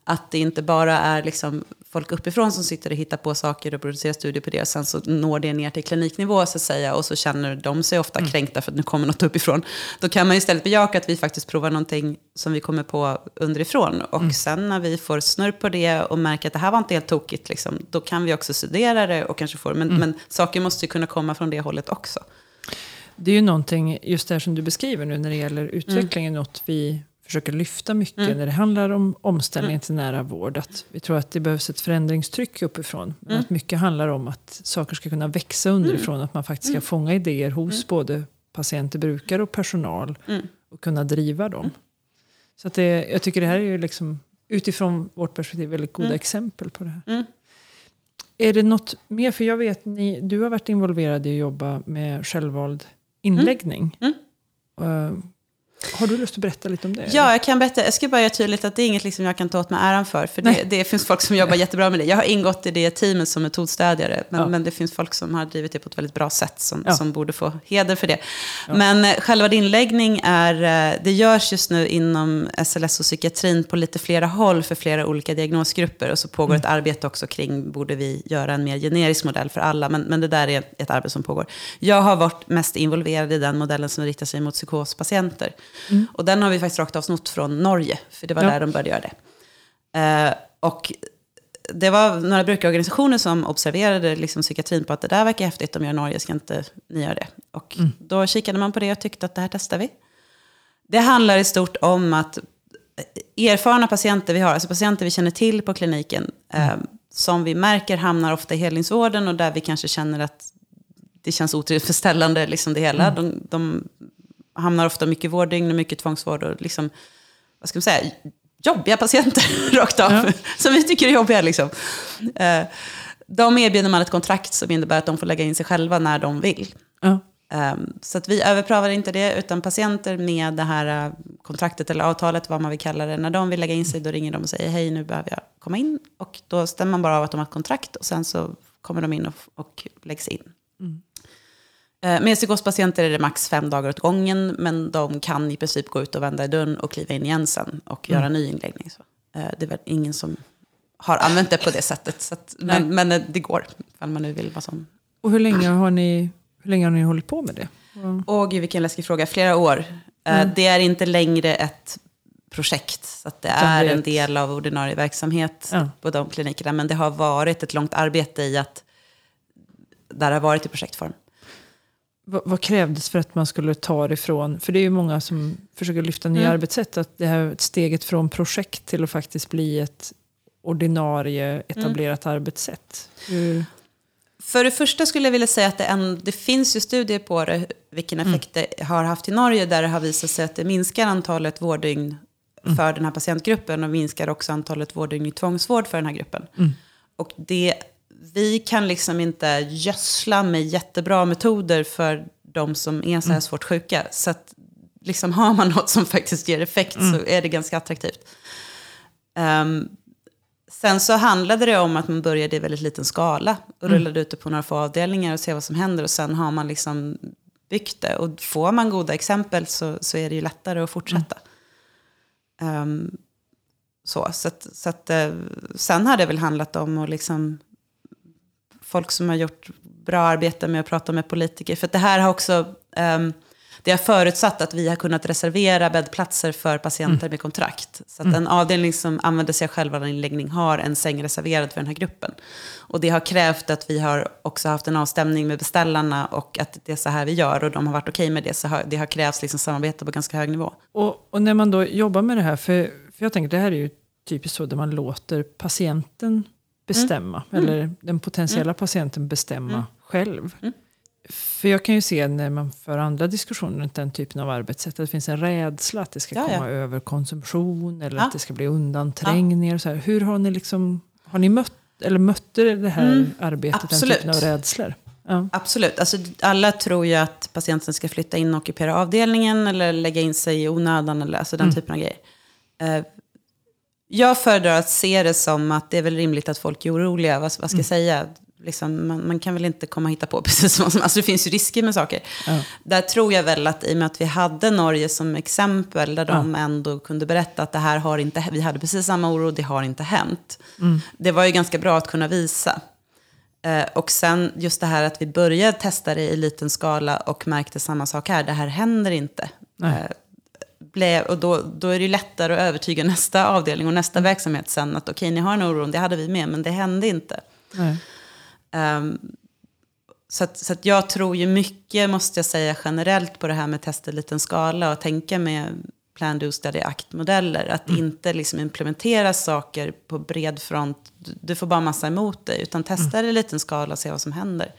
Att det inte bara är liksom folk uppifrån som sitter och hittar på saker och producerar studier på det. Och sen så når det ner till kliniknivå så att säga. Och så känner de sig ofta kränkta för att nu kommer något uppifrån. Då kan man istället bejaka att vi faktiskt provar någonting som vi kommer på underifrån. Och sen när vi får snurr på det och märker att det här var inte helt tokigt. Liksom, då kan vi också studera det och kanske få det. Men, men saker måste ju kunna komma från det hållet också. Det är ju någonting, just det här som du beskriver nu när det gäller utvecklingen, något vi försöker lyfta mycket när det handlar om omställning till nära vård. Att vi tror att det behövs ett förändringstryck uppifrån. Men att mycket handlar om att saker ska kunna växa underifrån. Att man faktiskt ska fånga idéer hos både patienter, brukare och personal. Och kunna driva dem. Så att det, jag tycker det här är ju liksom utifrån vårt perspektiv väldigt goda exempel på det här. Är det något mer? För jag vet, ni, du har varit involverad i att jobba med självvald inläggning. Eh, har du lust att berätta lite om det? Ja, jag kan berätta. Jag ska bara göra tydligt att det är inget liksom jag kan ta åt mig äran för. För det, det finns folk som jobbar jättebra med det. Jag har ingått i det teamet som metodstödjare. Men, Ja. men det finns folk som har drivit det på ett väldigt bra sätt. Som, Ja. som borde få heder för det. Men eh, själva din inläggning är... eh, Det görs just nu inom SLS och psykiatrin på lite flera håll för flera olika diagnosgrupper. Och så pågår ett arbete också kring, borde vi göra en mer generisk modell för alla? Men, men det där är ett arbete som pågår. Jag har varit mest involverad i den modellen som riktar sig mot psykospatienter. Och den har vi faktiskt rakt av snott från Norge, för det var Ja. där de började göra det. Eh, och det var några brukarorganisationer som observerade liksom psykiatrin på att det där verkar häftigt, de gör i Norge, ska inte ni göra det? Och då kikade man på det och tyckte att det här testar vi. Det handlar i stort om att erfarna patienter vi har, alltså patienter vi känner till på kliniken, eh, som vi märker hamnar ofta i helningsvården och där vi kanske känner att det känns otillfredsställande, liksom det hela. De, de hamnar ofta mycket vårddygn och mycket tvångsvård och liksom, vad ska man säga, jobbiga patienter [LAUGHS] rakt av. Ja. Som vi tycker är jobbiga liksom. Eh, de erbjuder man ett kontrakt som innebär att de får lägga in sig själva när de vill. Ja. Um, så att vi överprövar inte det, utan patienter med det här uh, kontraktet eller avtalet, vad man vill kalla det, när de vill lägga in sig, då ringer de och säger hej, nu behöver jag komma in. Och då stämmer man bara av att de har ett kontrakt och sen så kommer de in och, och läggs in. Eh, Med psykospatienter är det max fem dagar åt gången, men de kan i princip gå ut och vända i dörren och kliva in igen sen och göra ny inläggning. Så, eh, det är väl ingen som har använt det på det sättet, så att, men, men eh, det går, ifall man nu vill vara sån. Och hur länge, har ni, hur länge har ni hållit på med det? Åh gud, vilken läskig fråga. Flera år. Eh, Det är inte längre ett projekt. Så det är det en del av ordinarie verksamhet Ja. på de klinikerna. Men det har varit ett långt arbete i att där har varit i projektform. Vad, vad krävdes för att man skulle ta det ifrån, för det är ju många som försöker lyfta nya Mm. arbetssätt, att det här steget från projekt till att faktiskt bli ett ordinarie etablerat arbetssätt. Hur, För det första skulle jag vilja säga att det, en, det finns ju studier på det, vilken effekt det har haft i Norge, där det har visat sig att det minskar antalet vårddygn för den här patientgruppen och minskar också antalet vårddygn i tvångsvård för den här gruppen. Och det, vi kan liksom inte gödsla med jättebra metoder för de som är så här svårt sjuka. Så att liksom har man något som faktiskt ger effekt så är det ganska attraktivt. Ehm, sen så handlade det om att man började i väldigt liten skala och rullade ut det på några få avdelningar och se vad som händer. Och sen har man liksom byggt det. Och får man goda exempel så, så är det ju lättare att fortsätta. Ehm, så så, att, så att, eh, sen har det väl handlat om att liksom, folk som har gjort bra arbete med att prata med politiker. För det här har också ehm, det har förutsatt att vi har kunnat reservera bäddplatser för patienter med kontrakt. Så att en avdelning som använder sig av självanläggning har en säng reserverad för den här gruppen. Och det har krävt att vi har också haft en avstämning med beställarna och att det är så här vi gör och de har varit okej med det. Så har, det har krävts liksom samarbete på ganska hög nivå. Och, och när man då jobbar med det här, för, för jag tänker det här är ju typiskt så där man låter patienten bestämma, eller den potentiella patienten bestämma själv. För jag kan ju se när man för andra diskussioner runt den typen av arbetssätt, att det finns en rädsla att det ska Ja, ja. komma över konsumtion eller Ja. att det ska bli undanträngningar. Och så här. Hur har ni liksom, har ni mött, eller mötte det här arbetet, den absolut. typen av rädslor? Ja. Absolut. Alltså, alla tror ju att patienten ska flytta in och ockupera avdelningen eller lägga in sig i onödan eller alltså den typen av grejer. Jag föredrar att se det som att det är väl rimligt att folk är oroliga. Vad, vad ska jag säga? Liksom, man, man kan väl inte komma och hitta på [LAUGHS] precis vad som... Alltså det finns ju risker med saker. Ja. Där tror jag väl att i och med att vi hade Norge som exempel, där de ändå kunde berätta att det här har inte... Vi hade precis samma oro, det har inte hänt. Det var ju ganska bra att kunna visa. Eh, och sen just det här att vi började testa det i liten skala och märkte samma sak här. Det här händer inte. Eh, blev, och då, då är det ju lättare att övertyga nästa avdelning och nästa verksamhet sen att okej, ni har en oro, det hade vi med, men det hände inte. Ehm, så att, så att jag tror ju mycket, måste jag säga, generellt på det här med testa i liten skala och tänka med plan, do, study, act-modeller. Att inte liksom implementera saker på bred front. Du, får bara massa emot dig, utan testa det i liten skala och se vad som händer.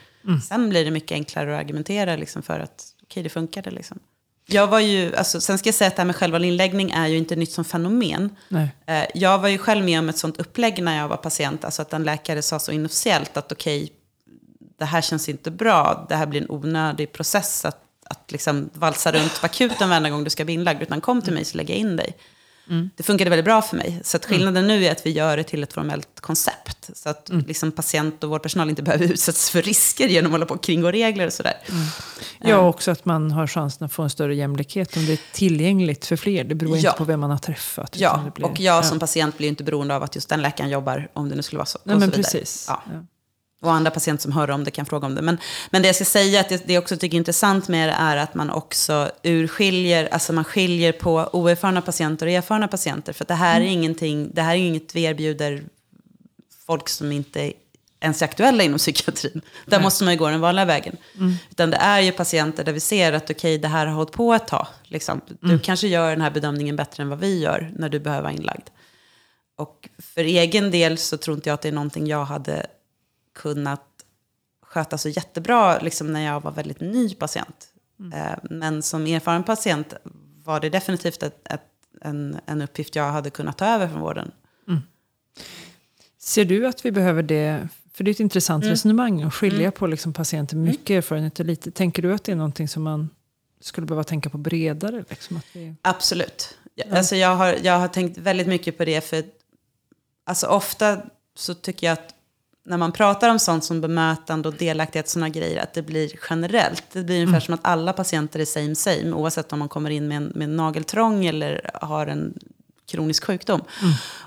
Sen blir det mycket enklare att argumentera liksom för att okej, det funkade. Liksom. Jag var ju, alltså, sen ska jag säga att det här med själva inläggning är ju inte nytt som fenomen. Nej. Eh, Jag var ju själv med om ett sånt upplägg när jag var patient. Alltså att en läkare sa så inofficiellt att okej, det här känns inte bra. Det här blir en onödig process att, att liksom valsa runt på akuten varenda gång du ska bli inlagd. Utan kom till mig så lägger jag in dig. Det funkade väldigt bra för mig. Så att skillnaden nu är att vi gör det till ett formellt koncept. Så att liksom patient och vårdpersonal inte behöver [LAUGHS] utsättas för risker genom att hålla på och kringgå regler och sådär. Ja, och också att man har chansen att få en större jämlikhet om det är tillgängligt för fler. Det beror Ja. inte på vem man har träffat. Ja, blir- och jag ja. som patient blir ju inte beroende av att just den läkaren jobbar, om det nu skulle vara så. Nej, men vidare. precis. Ja. Och andra patienter som hör om det kan fråga om det. Men, men det jag ska säga, att det, det jag också tycker är intressant med det är att man också urskiljer, alltså man skiljer på oerfarna patienter och erfarna patienter. För det här är ingenting, det här är inget vi erbjuder folk som inte ens är aktuella inom psykiatrin. Där måste man ju gå den vanliga vägen. Utan det är ju patienter där vi ser att okej, det här har hållit på ett tag. Liksom. Du kanske gör den här bedömningen bättre än vad vi gör när du behöver vara inlagd. Och för egen del så tror inte jag att det är någonting jag hade kunnat sköta så jättebra liksom när jag var väldigt ny patient. Eh, Men som erfaren patient var det definitivt ett, ett, en, en uppgift jag hade kunnat ta över från vården. Ser du att vi behöver det? För det är ett intressant resonemang att skilja på liksom patienter med mycket erfarenhet och lite. Tänker du att det är någonting som man skulle behöva tänka på bredare? Liksom, att vi, Absolut. Ja. Alltså jag, har, jag har tänkt väldigt mycket på det. För alltså ofta så tycker jag att när man pratar om sånt som bemötande och delaktighet sådana grejer, att det blir generellt. Det blir ungefär som att alla patienter är same same, oavsett om man kommer in med en, med en nageltrång eller har en kronisk sjukdom.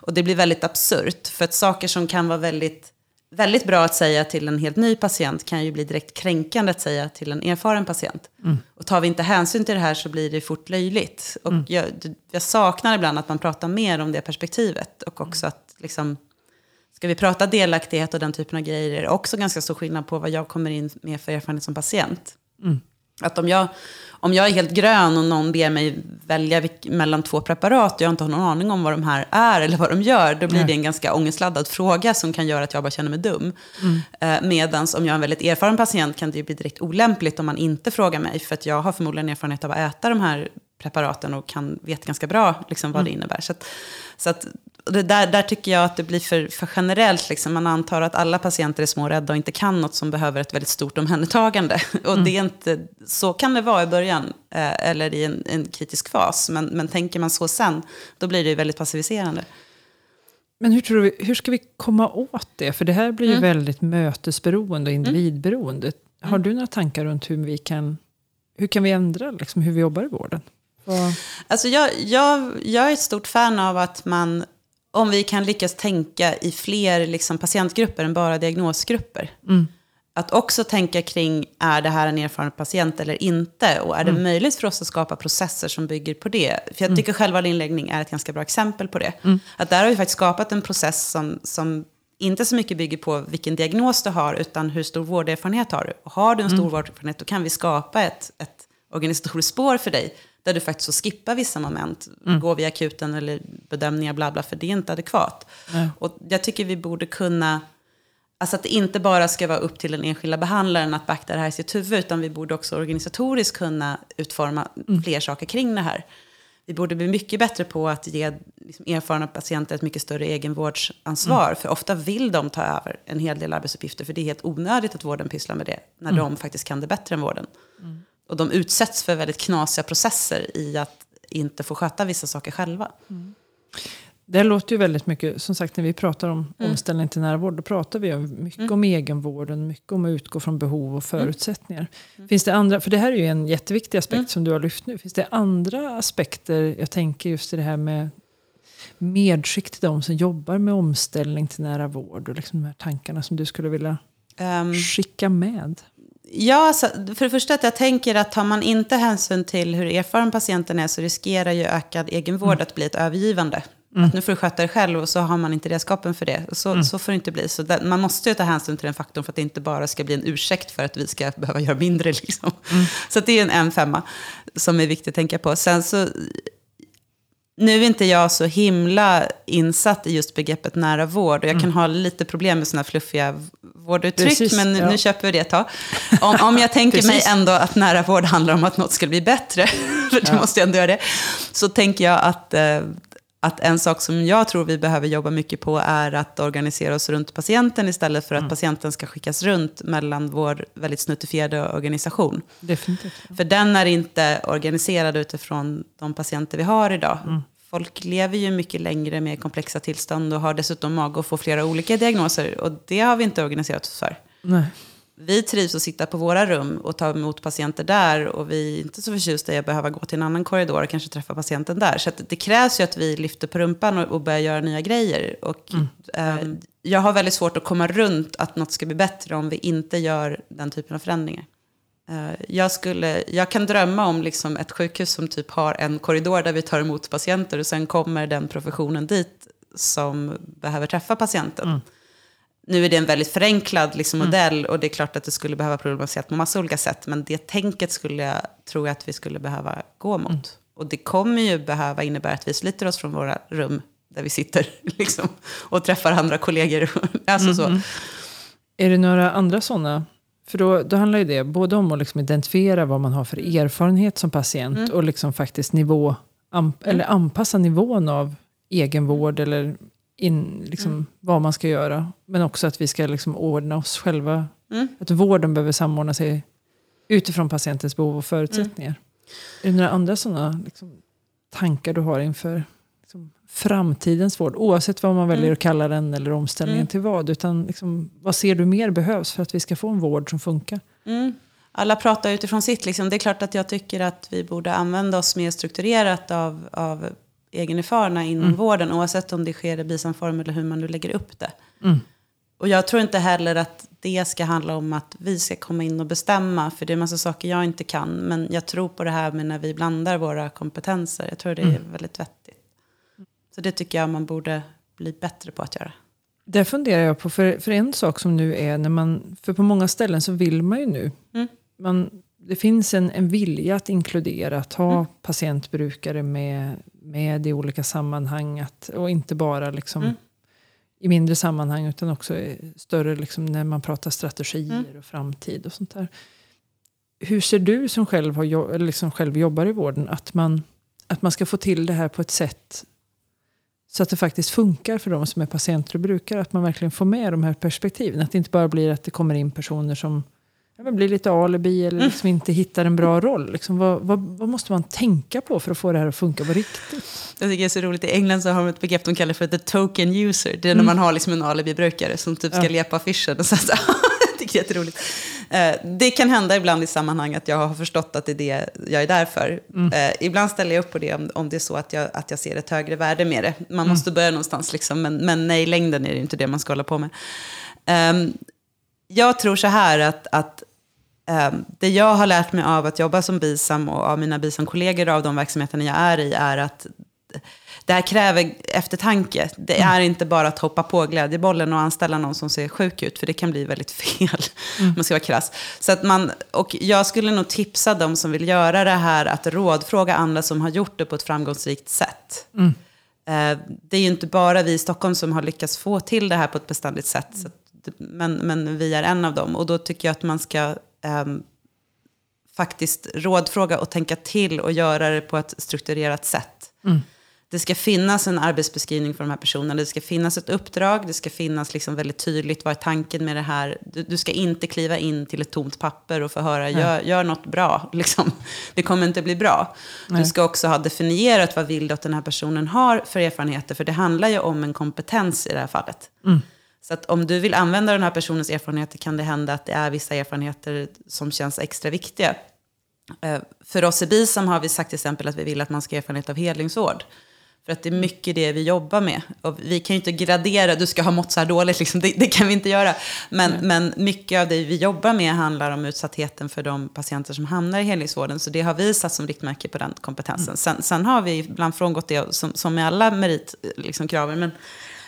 Och det blir väldigt absurt, för att saker som kan vara väldigt, väldigt bra att säga till en helt ny patient kan ju bli direkt kränkande att säga till en erfaren patient. Och tar vi inte hänsyn till det här så blir det fort löjligt. Och jag, jag saknar ibland att man pratar mer om det perspektivet. Och också att liksom, Ska vi prata delaktighet och den typen av grejer är det också ganska stor skillnad på vad jag kommer in med för erfarenhet som patient. Att om jag, om jag är helt grön och någon ber mig välja mellan två preparat och jag inte har någon aning om vad de här är eller vad de gör, då blir det en ganska ångestladdad fråga som kan göra att jag bara känner mig dum. Eh, Medan om jag är en väldigt erfaren patient kan det ju bli direkt olämpligt om man inte frågar mig, för att jag har förmodligen erfarenhet av att äta de här preparaten och kan, vet ganska bra liksom, vad det innebär. Så att, så att det där, där tycker jag att det blir för, för generellt. Liksom. Man antar att alla patienter är små och rädda och inte kan något som behöver ett väldigt stort omhändertagande. [LAUGHS] Och Mm. det är inte, så kan det vara i början, eh, eller i en, en kritisk fas. Men, men tänker man så sen, då blir det ju väldigt passiviserande. Men hur, tror vi, hur ska vi komma åt det? För det här blir ju Mm. väldigt mötesberoende och individberoende. Har du några tankar runt hur vi kan, hur kan vi ändra liksom, hur vi jobbar i vården? Alltså jag, jag, jag är ett stort fan av att man, om vi kan lyckas tänka i fler liksom, patientgrupper än bara diagnosgrupper. Mm. Att också tänka kring, är det här en erfaren patient eller inte? Och är det möjligt för oss att skapa processer som bygger på det? För jag tycker själva inläggning är ett ganska bra exempel på det. Att där har vi faktiskt skapat en process som, som inte så mycket bygger på vilken diagnos du har, utan hur stor vårderfarenhet har du? Och har du en stor vårderfarenhet, då kan vi skapa ett, ett organisatoriskt spår för dig, där du faktiskt får skippa vissa moment, gå via akuten eller bedömningar, bla bla, för det är inte adekvat. Nej. Och jag tycker vi borde kunna, alltså att det inte bara ska vara upp till den enskilda behandlaren att beakta det här i sitt huvud, utan vi borde också organisatoriskt kunna utforma fler saker kring det här. Vi borde bli mycket bättre på att ge liksom, erfarna patienter ett mycket större egenvårdsansvar. För ofta vill de ta över en hel del arbetsuppgifter. För det är helt onödigt att vården pysslar med det. När de faktiskt kan det bättre än vården. Och de utsätts för väldigt knasiga processer i att inte få sköta vissa saker själva. Det här låter ju väldigt mycket, som sagt när vi pratar om Mm. omställning till nära vård, då pratar vi mycket om egenvården, mycket om att utgå från behov och förutsättningar. Mm. Finns det andra, för det här är ju en jätteviktig aspekt som du har lyft nu, finns det andra aspekter, jag tänker just i det här med medskick till de som jobbar med omställning till nära vård och liksom de här tankarna som du skulle vilja Ehm, skicka med? Ja, så för det första att jag tänker att tar man inte hänsyn till hur erfaren patienten är så riskerar ju ökad egenvård att bli ett övergivande. Att nu får du sköta dig själv och så har man inte redskapen för det. Så, så får det inte bli. Så där, man måste ju ta hänsyn till den faktorn för att det inte bara ska bli en ursäkt för att vi ska behöva göra mindre. [LAUGHS] Liksom. Så att det är en, en femma som är viktigt att tänka på. Sen så, nu är inte jag så himla insatt i just begreppet nära vård. Och jag kan ha lite problem med sådana fluffiga vårduttryck, Precis, men nu, ja. nu köper vi det ett tag. [LAUGHS] Om, om jag tänker mig ändå att nära vård handlar om att något ska bli bättre, [LAUGHS] för det måste jag ändå göra det, så tänker jag att, eh, att en sak som jag tror vi behöver jobba mycket på är att organisera oss runt patienten istället för att patienten ska skickas runt mellan vår väldigt snuttifierade organisation. Definitivt. För den är inte organiserad utifrån de patienter vi har idag. Folk lever ju mycket längre med komplexa tillstånd och har dessutom mag att få flera olika diagnoser. Och det har vi inte organiserat oss för. Nej. Vi trivs att sitta på våra rum och ta emot patienter där. Och vi är inte så förtjusta i att behöva gå till en annan korridor och kanske träffa patienten där. Så att det krävs ju att vi lyfter på rumpan och, och börjar göra nya grejer. Och, eh, jag har väldigt svårt att komma runt att något ska bli bättre om vi inte gör den typen av förändringar. Eh, Jag, skulle, jag kan drömma om liksom ett sjukhus som typ har en korridor där vi tar emot patienter och sen kommer den professionen dit som behöver träffa patienten. Nu är det en väldigt förenklad liksom, modell och det är klart att det skulle behöva problematiseras på massa olika sätt. Men det tänket skulle jag, tror jag att vi skulle behöva gå mot. Och det kommer ju behöva innebära att vi sliter oss från våra rum där vi sitter [LAUGHS] liksom, och träffar andra kollegor. [LAUGHS] alltså så. Är det några andra sådana? För då, då handlar ju det både om att liksom identifiera vad man har för erfarenhet som patient och liksom faktiskt nivå, an, eller anpassa nivån av egenvård eller in, liksom, vad man ska göra. Men också att vi ska liksom ordna oss själva. Att vården behöver samordna sig utifrån patientens behov och förutsättningar. Är det några andra sådana liksom, tankar du har inför liksom, framtidens vård? Oavsett vad man väljer att kalla den eller omställningen till vad. Utan liksom, vad ser du mer behövs för att vi ska få en vård som funkar? Mm. Alla pratar utifrån sitt. Liksom. Det är klart att jag tycker att vi borde använda oss mer strukturerat av, av egenerfarna inom vården. Oavsett om det sker i bisamform eller hur man nu lägger upp det. Och jag tror inte heller att det ska handla om att vi ska komma in och bestämma. För det är en massa saker jag inte kan. Men jag tror på det här med när vi blandar våra kompetenser. Jag tror det är väldigt vettigt. Så det tycker jag man borde bli bättre på att göra. Där funderar jag på, för, för en sak som nu är när man, för på många ställen så vill man ju nu, Mm. man, det finns en, en vilja att inkludera, att ha Mm. patientbrukare med, med i olika sammanhang, att, och inte bara liksom Mm. i mindre sammanhang utan också större liksom när man pratar strategier Mm. och framtid och sånt där. Hur ser du som själv, har, liksom själv jobbar i vården att man, att man ska få till det här på ett sätt Så att det faktiskt funkar för de som är patienter och brukare. Att man verkligen får med de här perspektiven. Att det inte bara blir att det kommer in personer som ja, blir lite alibi eller liksom mm. inte hittar en bra roll. Liksom, vad, vad, vad, måste man tänka på för att få det här att funka på riktigt? Jag tycker det är så roligt. I England så har de ett begrepp de kallar för the token user. Det är när mm. man har liksom en alibi-brukare som typ ska ja. lepa affischen. Och [LAUGHS] så, så, [LAUGHS] jag tycker det är jätteroligt. Eh, det kan hända ibland i sammanhang att jag har förstått att det är det jag är där för. Mm. Eh, ibland ställer jag upp på det om, om det är så att jag, att jag ser ett högre värde med det. Man mm. måste börja någonstans, liksom, men, men nej, i längden är det inte det man ska hålla på med. Um, jag tror så här att, att det jag har lärt mig av att jobba som BISAM och av mina BISAM-kollegor av de verksamheterna jag är i är att det här kräver eftertanke. Det mm. är inte bara att hoppa på glädjebollen och anställa någon som ser sjuk ut, för det kan bli väldigt fel, [LAUGHS] mm. om man ska vara krass. Så att man, och jag skulle nog tipsa de som vill göra det här att rådfråga andra som har gjort det på ett framgångsrikt sätt. Mm. Eh, det är ju inte bara vi i Stockholm som har lyckats få till det här på ett beständigt sätt, men, men vi är en av dem. Och då tycker jag att man ska um, faktiskt rådfråga och tänka till och göra det på ett strukturerat sätt. Mm det ska finnas en arbetsbeskrivning för de här personerna. Det ska finnas ett uppdrag. Det ska finnas liksom väldigt tydligt vad är tanken med det här. Du, du ska inte kliva in till ett tomt papper och få höra gör, gör något bra. [LAUGHS] Liksom. Det kommer inte bli bra. Nej. Du ska också ha definierat vad vill du att den här personen har för erfarenheter. För det handlar ju om en kompetens i det här fallet. Mm. Så att om du vill använda den här personens erfarenheter kan det hända att det är vissa erfarenheter som känns extra viktiga. Eh, för oss i BISAM har vi sagt till exempel att vi vill att man ska ha erfarenhet av hedlingsvård. För att det är mycket det vi jobbar med. Och vi kan ju inte gradera, du ska ha mått så här dåligt, liksom. det, det, kan vi inte göra. Men, men mycket av det vi jobbar med handlar om utsattheten för de patienter som hamnar i helhetsvården. Så det har vi satt som riktmärke på den kompetensen. Mm. Sen, sen, har vi ibland frångått det, som, som med alla meritkraven. Liksom, men,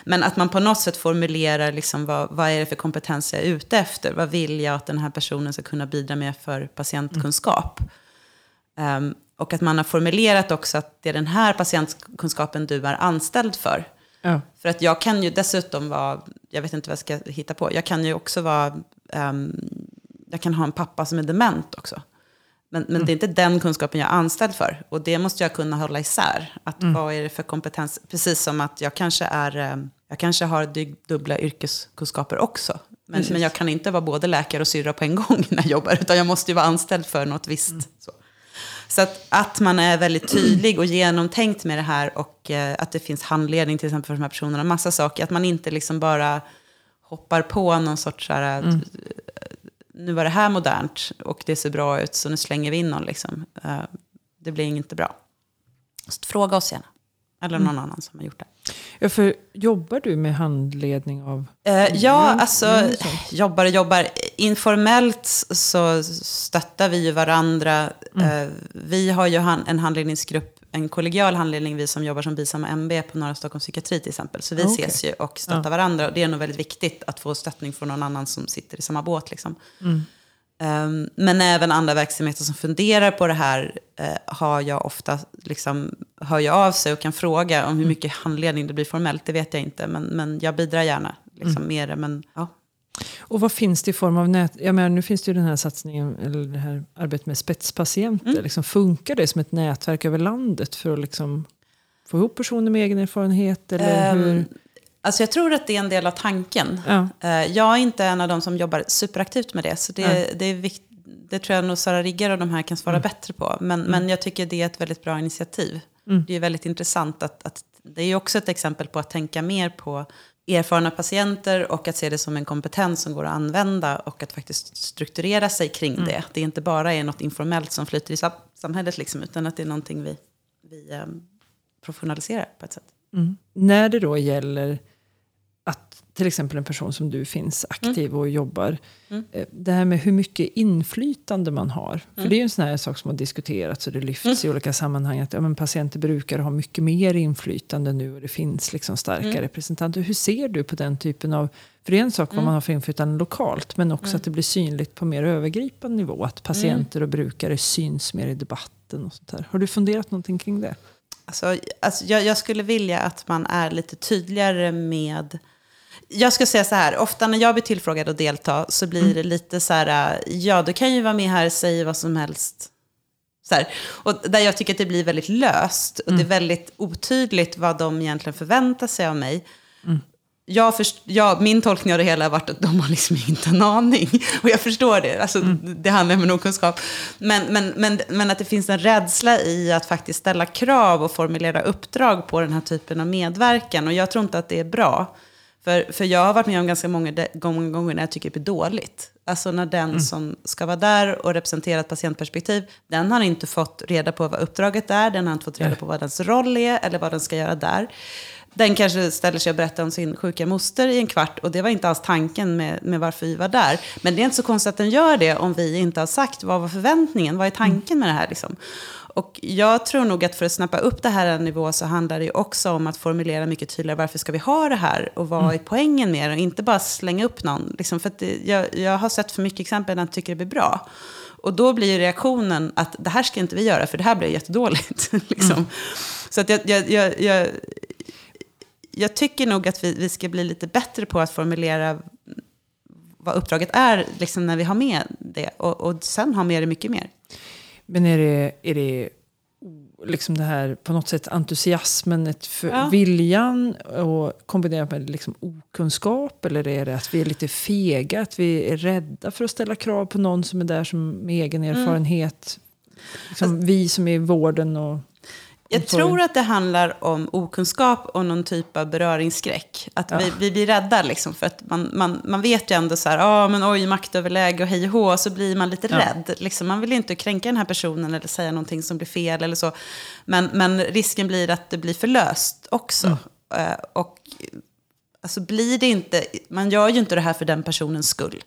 men att man på något sätt formulerar liksom vad, vad är det för kompetens jag är ute efter. Vad vill jag att den här personen ska kunna bidra med för patientkunskap. Mm. Um, och att man har formulerat också att det är den här patientkunskapen du är anställd för. Ja. För att jag kan ju dessutom vara, jag vet inte vad jag ska hitta på, jag kan ju också vara, um, jag kan ha en pappa som är dement också. Men, men mm. det är inte den kunskapen jag är anställd för. Och det måste jag kunna hålla isär. Att mm. Vad är det för kompetens? Precis som att jag kanske, är, ehm, jag kanske har dubbla yrkeskunskaper också. Men, men jag kan inte vara både läkare och syrra på en gång [LAUGHS] när jag jobbar. Utan jag måste ju vara anställd för något visst. Mm. Så. Så att, att man är väldigt tydlig och genomtänkt med det här och eh, att det finns handledning till exempel för de här personerna. Massa saker. Att man inte liksom bara hoppar på någon sorts så här, mm. Nu var det här modernt och det ser bra ut så nu slänger vi in någon. Liksom. Eh, det blir inte bra. Så fråga oss gärna. Eller någon mm. annan som har gjort det. Ja, för jobbar du med handledning av... Eh, ja, alltså jobbar och jobbar. Informellt så stöttar vi ju varandra. Mm. Eh, vi har ju en handledningsgrupp, en kollegial handledning, vi som jobbar som BISAM och MB på Norra Stockholms psykiatri till exempel. Så vi okay. ses ju och stöttar ja. varandra. Och det är nog väldigt viktigt att få stöttning från någon annan som sitter i samma båt. Liksom. Mm. Um, men även andra verksamheter som funderar på det här uh, har jag ofta, liksom, hör jag av sig och kan fråga om hur mm. mycket handledning det blir formellt. Det vet jag inte, men, men jag bidrar gärna liksom, mm. med det. Men, ja. Och vad finns det i form av nät... Jag menar, nu finns det ju den här satsningen, eller det här arbetet med spetspatienter. Mm. Liksom, funkar det som ett nätverk över landet för att liksom, få ihop personer med egen erfarenhet? Eller um, hur? Alltså jag tror att det är en del av tanken. Ja. Eh, jag är inte en av de som jobbar superaktivt med det. Så det, ja. det, är vikt, det tror jag nog Sara Rigger och de här kan svara mm. bättre på. Men, mm. men jag tycker det är ett väldigt bra initiativ. Mm. Det är väldigt intressant att, att det är också ett exempel på att tänka mer på erfarna patienter och att se det som en kompetens som går att använda och att faktiskt strukturera sig kring mm. det. Det är inte bara är något informellt som flyter i samhället, liksom, utan att det är någonting vi, vi um, professionaliserar på ett sätt. Mm. När det då gäller till exempel en person som du finns aktiv mm. och jobbar. Mm. Eh, det här med hur mycket inflytande man har. Mm. För det är ju en sån här sak som har diskuterats och det lyfts i mm. olika sammanhang. Att ja, men patienter brukar ha mycket mer inflytande nu och det finns liksom starka mm. representanter. Hur ser du på den typen av... För det är en sak vad mm. man har för inflytande lokalt. Men också att det blir synligt på mer övergripande nivå. Att patienter och brukare syns mer i debatten och sånt där. Har du funderat någonting kring det? Alltså, alltså jag, jag, skulle vilja att man är lite tydligare med... Jag ska säga så här, ofta när jag blir tillfrågad att delta så blir mm. det lite så här, ja du kan ju vara med här, säg vad som helst. Så här. Och där jag tycker att det blir väldigt löst. Och det är väldigt otydligt vad de egentligen förväntar sig av mig. Jag först, jag, min tolkning av det hela har varit att de har liksom inte en aning. [LAUGHS] Och jag förstår det. Alltså, Det handlar om en okunskap. Men, men, men, men att det finns en rädsla i att faktiskt ställa krav och formulera uppdrag på den här typen av medverkan. Och jag tror inte att det är bra. För, för jag har varit med om ganska många de- gånger gånger när jag tycker det blir dåligt. Alltså när den som ska vara där och representera ett patientperspektiv, den har inte fått reda på vad uppdraget är, den har inte fått reda på vad dens roll är eller vad den ska göra där. Den kanske ställer sig och berättar om sin sjuka moster i en kvart och det var inte alls tanken med, med varför vi var där. Men det är inte så konstigt att den gör det om vi inte har sagt vad var förväntningen, vad är tanken med det här liksom. Och jag tror nog att för att snappa upp det här en nivå så handlar det ju också om att formulera mycket tydligare varför ska vi ha det här och vad är poängen med det och inte bara slänga upp någon. Liksom, för det, jag, jag har sett för mycket exempel när jag tycker det blir bra. Och då blir ju reaktionen att det här ska inte vi göra för det här blir jättedåligt. [LAUGHS] liksom. Så att jag, jag, jag, jag, jag tycker nog att vi, vi ska bli lite bättre på att formulera vad uppdraget är liksom när vi har med det. Och, och sen ha med det mycket mer. Men är det, är det liksom det här på något sätt entusiasmen, ett för, Ja. viljan och kombinerat med liksom okunskap? Eller är det att vi är lite fega, att vi är rädda för att ställa krav på någon som är där som med egen Mm. erfarenhet? Liksom vi som är i vården och... Jag tror att det handlar om okunskap och någon typ av beröringsskräck. Att vi, vi blir rädda liksom, för att man, man, man vet ju ändå så här, ah, men oj, maktöverläge och hej och hå, så blir man lite Ja. rädd. Liksom, man vill ju inte kränka den här personen eller säga någonting som blir fel eller så. Men, men risken blir att det blir för löst också. Eh, och alltså blir det inte, man gör ju inte det här för den personens skull.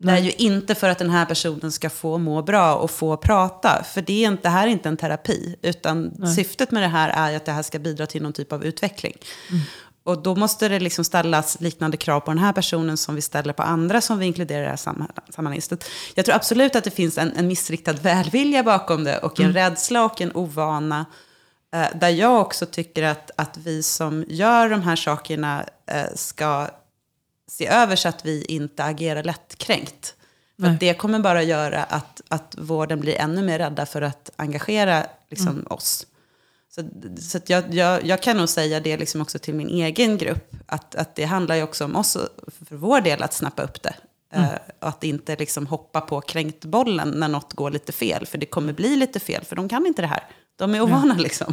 Det är ju inte för att den här personen ska få må bra och få prata. För det, är inte, det här är inte en terapi. Utan syftet med det här är att det här ska bidra till någon typ av utveckling. Och då måste det liksom ställas liknande krav på den här personen som vi ställer på andra som vi inkluderar i det här sammanhang- sammanhanget. Jag tror absolut att det finns en, en missriktad [LAUGHS] välvilja bakom det och en rädsla och en ovana. Eh, där jag också tycker att, att vi som gör de här sakerna eh, ska se över så att vi inte agerar lättkränkt. För det kommer bara göra att, att vården blir ännu mer rädda för att engagera liksom, oss. Så, så jag, jag, jag kan nog säga det liksom också till min egen grupp. Att, att det handlar ju också om oss, för vår del, att snappa upp det. Eh, och att inte liksom hoppa på kränktbollen när något går lite fel. För det kommer bli lite fel, för de kan inte det här. De är ovana liksom.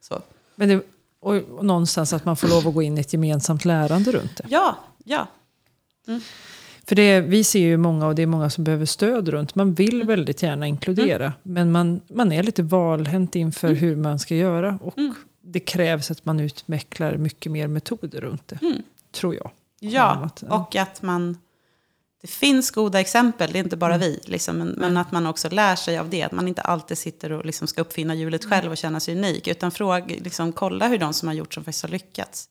Så. Men det, och, och någonstans att man får lov att gå in i ett gemensamt lärande runt det. Ja, ja. För det, vi ser ju många, och det är många som behöver stöd runt. Man vill väldigt gärna inkludera, men man, man är lite valhänt inför hur man ska göra. Och det krävs att man utvecklar mycket mer metoder runt det, tror jag. Ja, Att, ja. och att man... Det finns goda exempel, det är inte bara vi. Liksom, men, men att man också lär sig av det. Att man inte alltid sitter och liksom ska uppfinna hjulet själv och känna sig unik. Utan fråga, liksom, kolla hur de som har gjort som faktiskt har lyckats.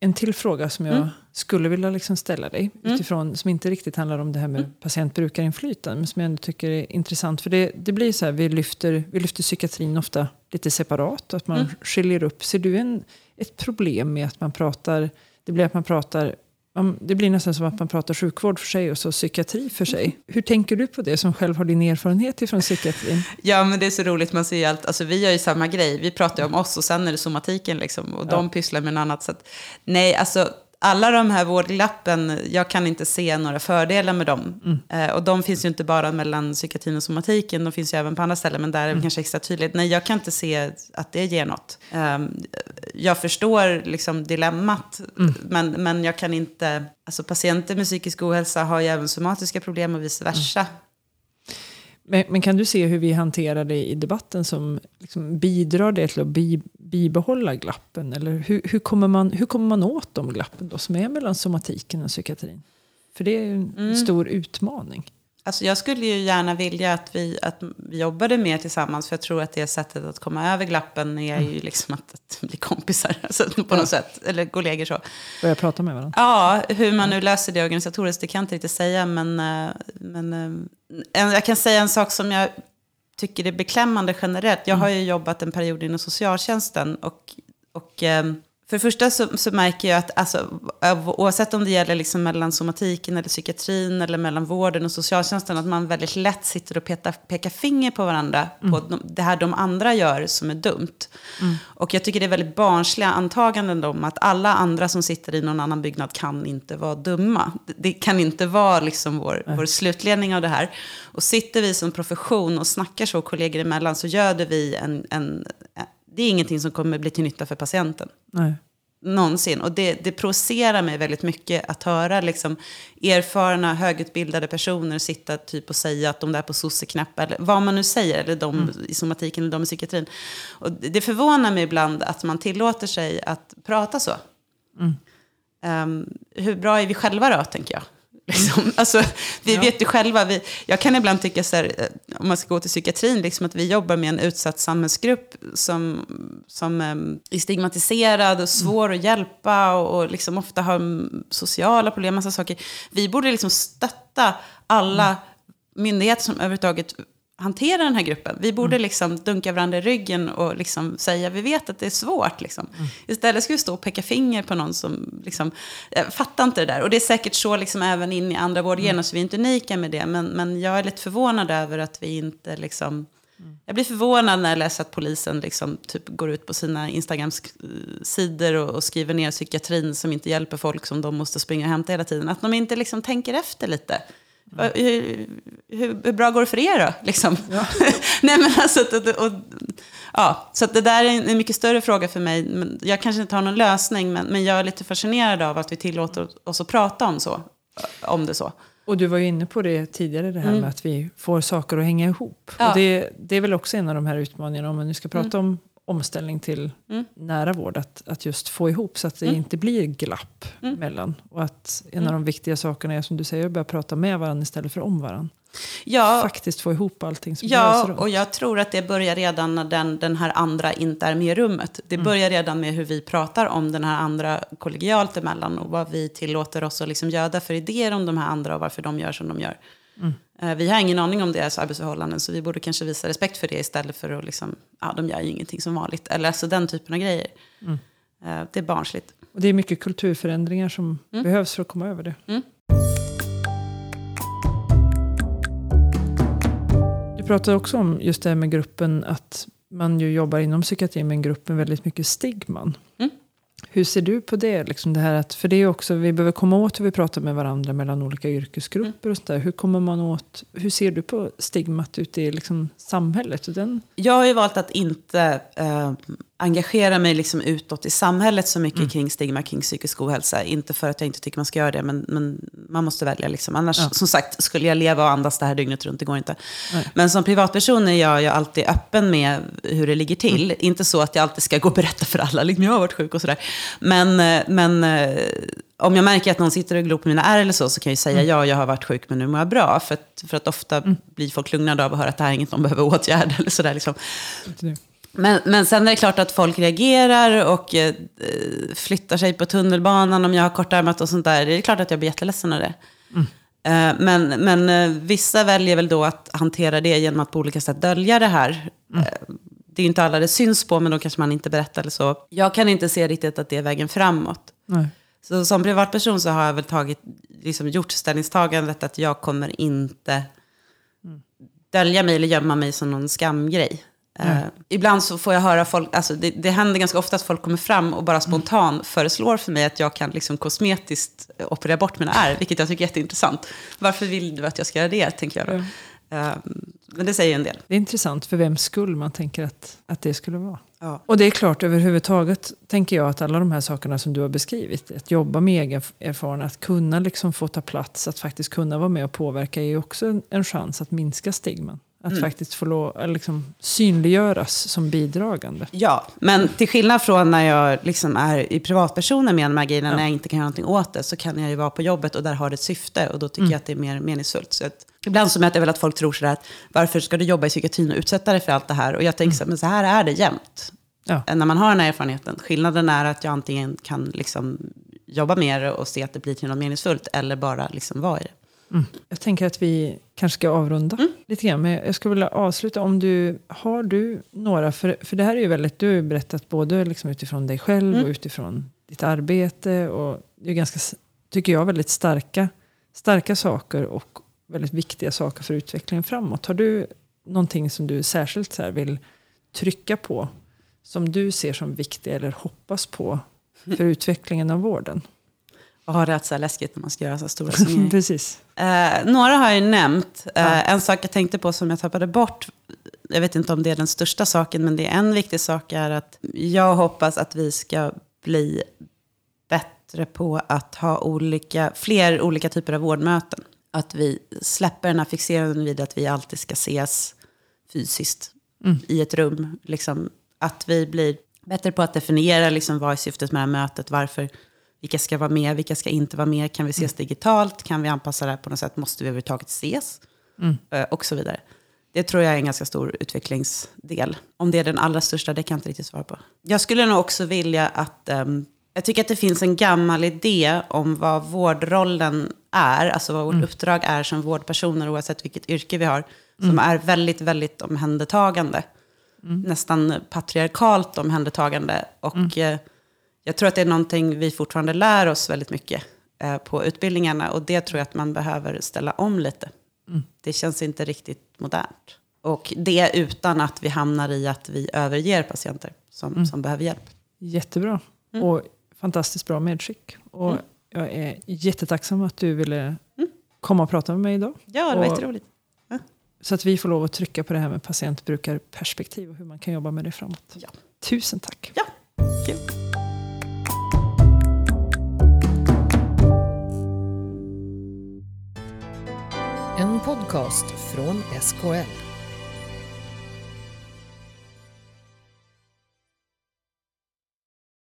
En till fråga som jag skulle vilja liksom ställa dig, utifrån, som inte riktigt handlar om det här med patient-brukarinflytande, men som jag ändå tycker är intressant. För det, det blir så här, vi lyfter, vi lyfter psykiatrin ofta lite separat, att man skiljer upp. Ser du en, ett problem med att man pratar, det blir att man pratar det blir nästan som att man pratar sjukvård för sig och så psykiatri för sig. Hur tänker du på det som själv har din erfarenhet ifrån psykiatrin? Ja, men det är så roligt. Man ser ju allt. Alltså, vi gör ju samma grej. Vi pratar ju om oss och sen är det somatiken. Liksom, och de pysslar med något annat. Så att, nej, alltså alla de här vårdglappen, jag kan inte se några fördelar med dem. Eh, och de finns ju inte bara mellan psykiatrin och somatiken, de finns ju även på andra ställen, men där är det kanske extra tydligt. Nej, jag kan inte se att det ger något. Ehm, jag förstår liksom dilemmat, men, men jag kan inte... Alltså patienter med psykisk ohälsa har ju även somatiska problem och vice versa. Men, men kan du se hur vi hanterar det i debatten som liksom bidrar det till att bi, bibehålla glappen? Eller hur, hur, kommer man, hur kommer man åt de glappen då som är mellan somatiken och psykiatrin? För det är ju en Mm. stor utmaning. Alltså jag skulle ju gärna vilja att vi, att vi jobbade mer tillsammans. För jag tror att det sättet att komma över glappen är ju liksom att, att bli kompisar. [LAUGHS] Alltså på något sätt. Eller kollegor så. Börja prata med varandra. Ja, hur man nu löser det organisatoriskt, det kan jag inte riktigt säga. Men, eh, men eh, jag kan säga en sak som jag tycker är beklämmande generellt. Jag har ju jobbat en period inom socialtjänsten. Och, och eh, För det första så, så märker jag att alltså, oavsett om det gäller liksom mellan somatiken eller psykiatrin eller mellan vården och socialtjänsten, att man väldigt lätt sitter och pekar, pekar finger på varandra mm. på det här de andra gör som är dumt. Mm. Och jag tycker det är väldigt barnsliga antaganden om att alla andra som sitter i någon annan byggnad kan inte vara dumma. Det kan inte vara liksom vår, vår slutledning av det här. Och sitter vi som profession och snackar så kollegor emellan så göder vi en, en det är ingenting som kommer bli till nytta för patienten. Nej. Någonsin. Och det, det provocerar mig väldigt mycket att höra liksom, erfarna, högutbildade personer sitta typ och säga att de där på sosseknapp, eller vad man nu säger, eller de mm. i somatiken eller de i psykiatrin. Och det förvånar mig ibland att man tillåter sig att prata så. Mm. Um, hur bra är vi själva då, tänker jag? Liksom. [LAUGHS] Alltså, vi ja. vet ju själva, vi, jag kan ibland tycka så här, eh, om man ska gå till psykiatrin, liksom att vi jobbar med en utsatt samhällsgrupp som, som um, är stigmatiserad och mm. svår mm. att hjälpa och, och liksom ofta har sociala problem, massa saker. Vi borde liksom stötta alla mm. myndigheter som överhuvudtaget hantera den här gruppen. Vi borde mm. liksom dunka varandra i ryggen och liksom säga vi vet att det är svårt. Liksom. Mm. Istället ska vi stå och peka finger på någon som liksom, jag fattar inte det där. Och det är säkert så liksom även in i andra vårdgener, mm. så vi är inte unika med det. Men, men jag är lite förvånad över att vi inte liksom... Mm. Jag blir förvånad när jag läser att polisen liksom typ går ut på sina Instagram-sidor och, och, skriver ner psykiatrin som inte hjälper folk som de måste springa och hämta hela tiden. Att de inte liksom tänker efter lite. Hur, hur, bra går det för er då? Liksom. Ja. [LAUGHS] Nej, men alltså, och, och, ja, så det där är en mycket större fråga för mig. Jag kanske inte har någon lösning, men, men jag är lite fascinerad av att vi tillåter oss att prata om, så, om det så. Och du var ju inne på det tidigare, det här mm. med att vi får saker att hänga ihop. Ja. Och det, det, är väl också en av de här utmaningarna, om man nu ska prata mm. om omställning till mm. nära vård. Att, att just få ihop så att det mm. inte blir glapp mm. mellan. Och att en av mm. de viktiga sakerna är som du säger, att börja prata med varandra istället för om varandra. Ja, Faktiskt få ihop allting som Ja, och jag tror att det börjar redan när den, den här andra inte är med i rummet. Det mm. börjar redan med hur vi pratar om den här andra kollegialt emellan. Och vad vi tillåter oss att liksom göda för idéer om de här andra och varför de gör som de gör. Eh, vi har ingen aning om deras arbetsförhållanden så vi borde kanske visa respekt för det istället för att liksom, ja de gör ju ingenting som vanligt. Eller alltså den typen av grejer. Mm. Eh, det är barnsligt. Och det är mycket kulturförändringar som mm. behövs för att komma över det. Mm. Du pratade också om just det här med gruppen, att man ju jobbar inom psykiatrin med en grupp med väldigt mycket stigman. Hur ser du på det? Liksom det här att, för det är också, vi behöver komma åt hur vi pratar med varandra mellan olika yrkesgrupper. Mm. och så där. Hur, kommer man åt, hur ser du på stigmat ute i liksom samhället? Den? Jag har ju valt att inte äh, engagera mig liksom utåt i samhället så mycket mm. kring stigma kring psykisk ohälsa. Inte för att jag inte tycker man ska göra det, men, men man måste välja. Liksom. Annars, ja. som sagt, skulle jag leva och andas det här dygnet runt, det går inte. Nej. Men som privatperson är jag, jag alltid öppen med hur det ligger till. Mm. Inte så att jag alltid ska gå och berätta för alla, liksom, jag har varit sjuk och sådär. Men, eh, men eh, om jag märker att någon sitter och glor på mina ärr eller så, så kan jag säga mm. ja, jag har varit sjuk men nu mår jag bra. För att, för att ofta mm. blir folk lugnade av att höra att det här är inget de behöver åtgärda. [LAUGHS] Eller sådär, liksom. Men, men sen är det klart att folk reagerar och eh, flyttar sig på tunnelbanan om jag har kortärmat och sånt där. Det är klart att jag blir jätteledsen av det. Mm. Eh, men, men eh, vissa väljer väl då att hantera det genom att på olika sätt dölja det här. Mm. Eh, det är inte alla det syns på, men då kanske man inte berättar eller så. Jag kan inte se riktigt att det är vägen framåt. Nej. Så som privatperson så har jag väl tagit, liksom gjort ställningstagandet att jag kommer inte mm. dölja mig eller gömma mig som någon skamgrej. Mm. Uh, ibland så får jag höra folk, alltså det, det händer ganska ofta att folk kommer fram och bara spontant mm. föreslår för mig att jag kan liksom kosmetiskt operera bort mina ärr, vilket jag tycker är jätteintressant. Varför vill du att jag ska göra det, tänker jag då. Uh, men det säger en del. Det är intressant för vems skull man tänker att, att det skulle vara. Ja. Och det är klart, överhuvudtaget tänker jag att alla de här sakerna som du har beskrivit, att jobba med egen erfarenhet, att kunna liksom få ta plats, att faktiskt kunna vara med och påverka är ju också en, en chans att minska stigman. Att mm. faktiskt få lov, liksom, synliggöras som bidragande. Ja, men till skillnad från när jag liksom är i privatpersoner med grejerna, ja. när jag inte kan göra någonting åt det, så kan jag ju vara på jobbet och där har det ett syfte. Och då tycker mm. jag att det är mer meningsfullt. Så att, ibland så möter jag väl att folk tror sådär att varför ska du jobba i psykiatrin och utsätta dig för allt det här? Och jag tänker mm. så, men så här är det jämt. Ja. När man har den här erfarenheten. Skillnaden är att jag antingen kan liksom jobba mer och se att det blir till något meningsfullt, eller bara liksom vara i det. Mm. Jag tänker att vi kanske ska avrunda mm. lite grann. Men jag skulle vilja avsluta. Om du, har du några, för, för det här är ju väldigt, du har ju berättat både liksom utifrån dig själv mm. och utifrån ditt arbete. Och det är ganska, tycker jag, väldigt starka, starka saker och väldigt viktiga saker för utvecklingen framåt. Har du någonting som du särskilt så vill trycka på? Som du ser som viktigt eller hoppas på för [LAUGHS] utvecklingen av vården? Och har rätt så läskigt när man ska göra så stora [LAUGHS] summeringar. Precis. Eh, några har jag nämnt. Eh. En sak jag tänkte på som jag tappade bort, jag vet inte om det är den största saken, men det är en viktig sak är att jag hoppas att vi ska bli bättre på att ha olika, fler olika typer av vårdmöten. Att vi släpper den här fixeringen vid att vi alltid ska ses fysiskt mm. i ett rum. Liksom, att vi blir bättre på att definiera liksom, vad är syftet med det här mötet, varför, vilka ska vara med, vilka ska inte vara med, kan vi ses mm. digitalt, kan vi anpassa det här på något sätt, måste vi överhuvudtaget ses? Mm. Eh, och så vidare. Det tror jag är en ganska stor utvecklingsdel. Om det är den allra största, det kan jag inte riktigt svara på. Jag skulle nog också vilja att um, jag tycker att det finns en gammal idé om vad vårdrollen är, alltså vad vårt mm. uppdrag är som vårdpersoner, oavsett vilket yrke vi har, som mm. är väldigt, väldigt omhändertagande. Mm. Nästan patriarkalt omhändertagande. Och mm. eh, jag tror att det är någonting vi fortfarande lär oss väldigt mycket eh, på utbildningarna. Och det tror jag att man behöver ställa om lite. Mm. Det känns inte riktigt modernt. Och det utan att vi hamnar i att vi överger patienter som, mm. som behöver hjälp. Jättebra. Mm. Och fantastiskt bra medskick. Och mm. jag är jättetacksam att du ville mm. komma och prata med mig idag. Ja, det var jätteroligt. Ja. Så att vi får lov att trycka på det här med patientbrukarperspektiv och hur man kan jobba med det framåt. Ja. Tusen tack. Ja, kul. En podcast från SKL.